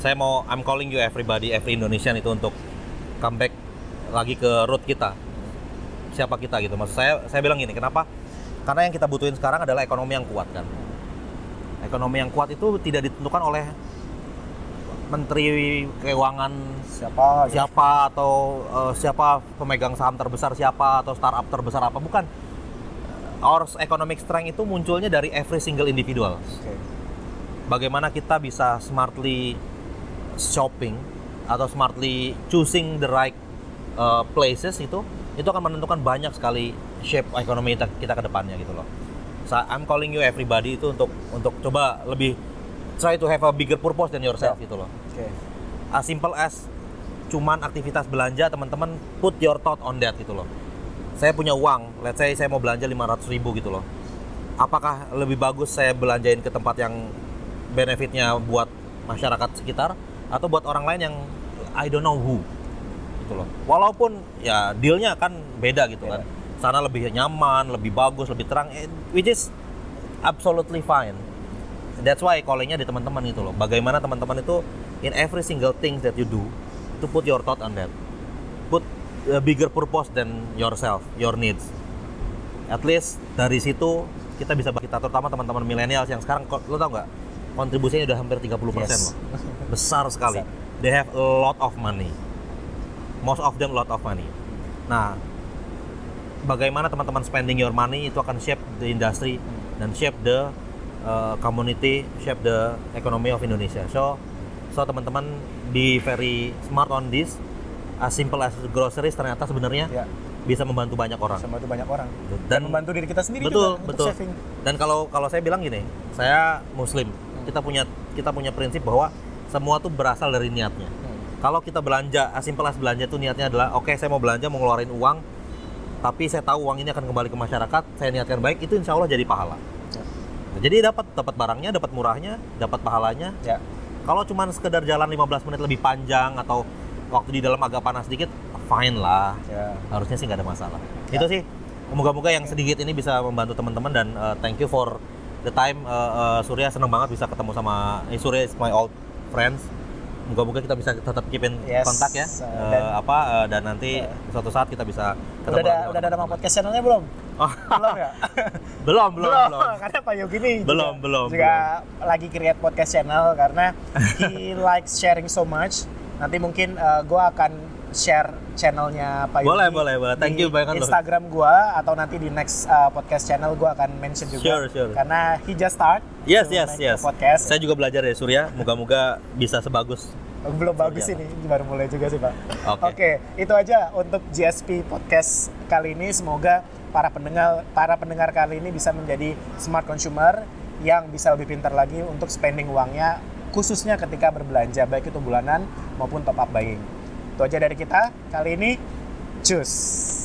saya mau I'm calling you everybody, every Indonesian itu untuk comeback lagi ke root kita. Siapa kita gitu? Maksud saya, saya bilang gini, kenapa? Karena yang kita butuhin sekarang adalah ekonomi yang kuat kan. Ekonomi yang kuat itu tidak ditentukan oleh menteri keuangan Siapa? gitu? siapa atau eh, siapa pemegang saham terbesar siapa atau startup terbesar apa bukan our economic strength itu munculnya dari every single individual Oke. bagaimana kita bisa smartly shopping atau smartly choosing the right uh, places itu itu akan menentukan banyak sekali shape ekonomi kita, kita ke depannya gitu loh. So, I'm calling you everybody itu untuk untuk coba lebih try to have a bigger purpose than yourself gitu loh. Oke. as simple as cuman aktivitas belanja teman-teman put your thought on that gitu loh. Saya punya uang let's say saya mau belanja 500 ribu gitu loh. Apakah lebih bagus saya belanjain ke tempat yang benefitnya buat masyarakat sekitar atau buat orang lain yang I don't know who gitu loh. Walaupun ya dealnya kan beda gitu kan sana lebih nyaman lebih bagus lebih terang eh, which is absolutely fine That's why callingnya di teman-teman gitu loh. Bagaimana teman-teman itu in every single thing that you do to put your thought on that. Put a bigger purpose than yourself, your needs. At least dari situ kita bisa kita terutama teman-teman milenial yang sekarang lo tau nggak kontribusinya udah hampir 30% Yes. loh. Besar sekali. They have a lot of money. Most of them lot of money. Nah, bagaimana teman-teman spending your money itu akan shape the industry dan shape the uh, community, shape the economy of Indonesia. So, so teman-teman be very smart on this. As simple as groceries ternyata sebenarnya Ya, bisa membantu banyak orang. sama itu banyak orang. Dan Dan membantu diri kita sendiri betul, juga betul. saving. Dan kalau kalau saya bilang gini, saya Muslim. Kita punya kita punya prinsip bahwa semua tuh berasal dari niatnya. Hmm. Kalau kita belanja, as simple as belanja tuh niatnya adalah oke saya mau belanja mau ngeluarin uang, tapi saya tahu uang ini akan kembali ke masyarakat, saya niatkan baik, itu insya Allah jadi pahala. Ya. Nah, Jadi dapat dapat barangnya, dapat murahnya, dapat pahalanya. Ya. Kalau cuman sekedar jalan 15 menit lebih panjang atau waktu di dalam agak panas sedikit, fine lah. Ya. Harusnya sih nggak ada masalah. Ya. Itu sih. Moga-moga yang sedikit ini bisa membantu teman-teman dan uh, thank you for the time. Uh, uh, Surya senang banget bisa ketemu sama eh, Surya is my old friends. Moga-moga kita bisa tetap keep in Yes. kontak ya. Uh, Uh, dan- apa uh, dan nanti suatu saat kita bisa Udah ada udah ada nama podcast channelnya belum? Oh, Belum ya? belum, belum, belum. Karena Pak Yogi nih Belum, juga, belum, juga lagi create podcast channel karena he likes sharing so much. Nanti mungkin gue akan share channelnya Pak Yogi Boleh, boleh, boleh. Thank you loh. Instagram gue atau nanti di next uh, podcast channel gue akan mention juga. Sure, sure. Karena he just start Yes, yes, yes. podcast. Saya juga belajar dari Surya. Moga-moga bisa sebagus. Belum bagus ini, baru mulai juga sih Pak. Oke. Oke, itu aja untuk GSP Podcast kali ini. Semoga para pendengar para pendengar kali ini bisa menjadi smart consumer yang bisa lebih pintar lagi untuk spending uangnya khususnya ketika berbelanja baik itu bulanan maupun top up buying. Itu aja dari kita kali ini. Cus.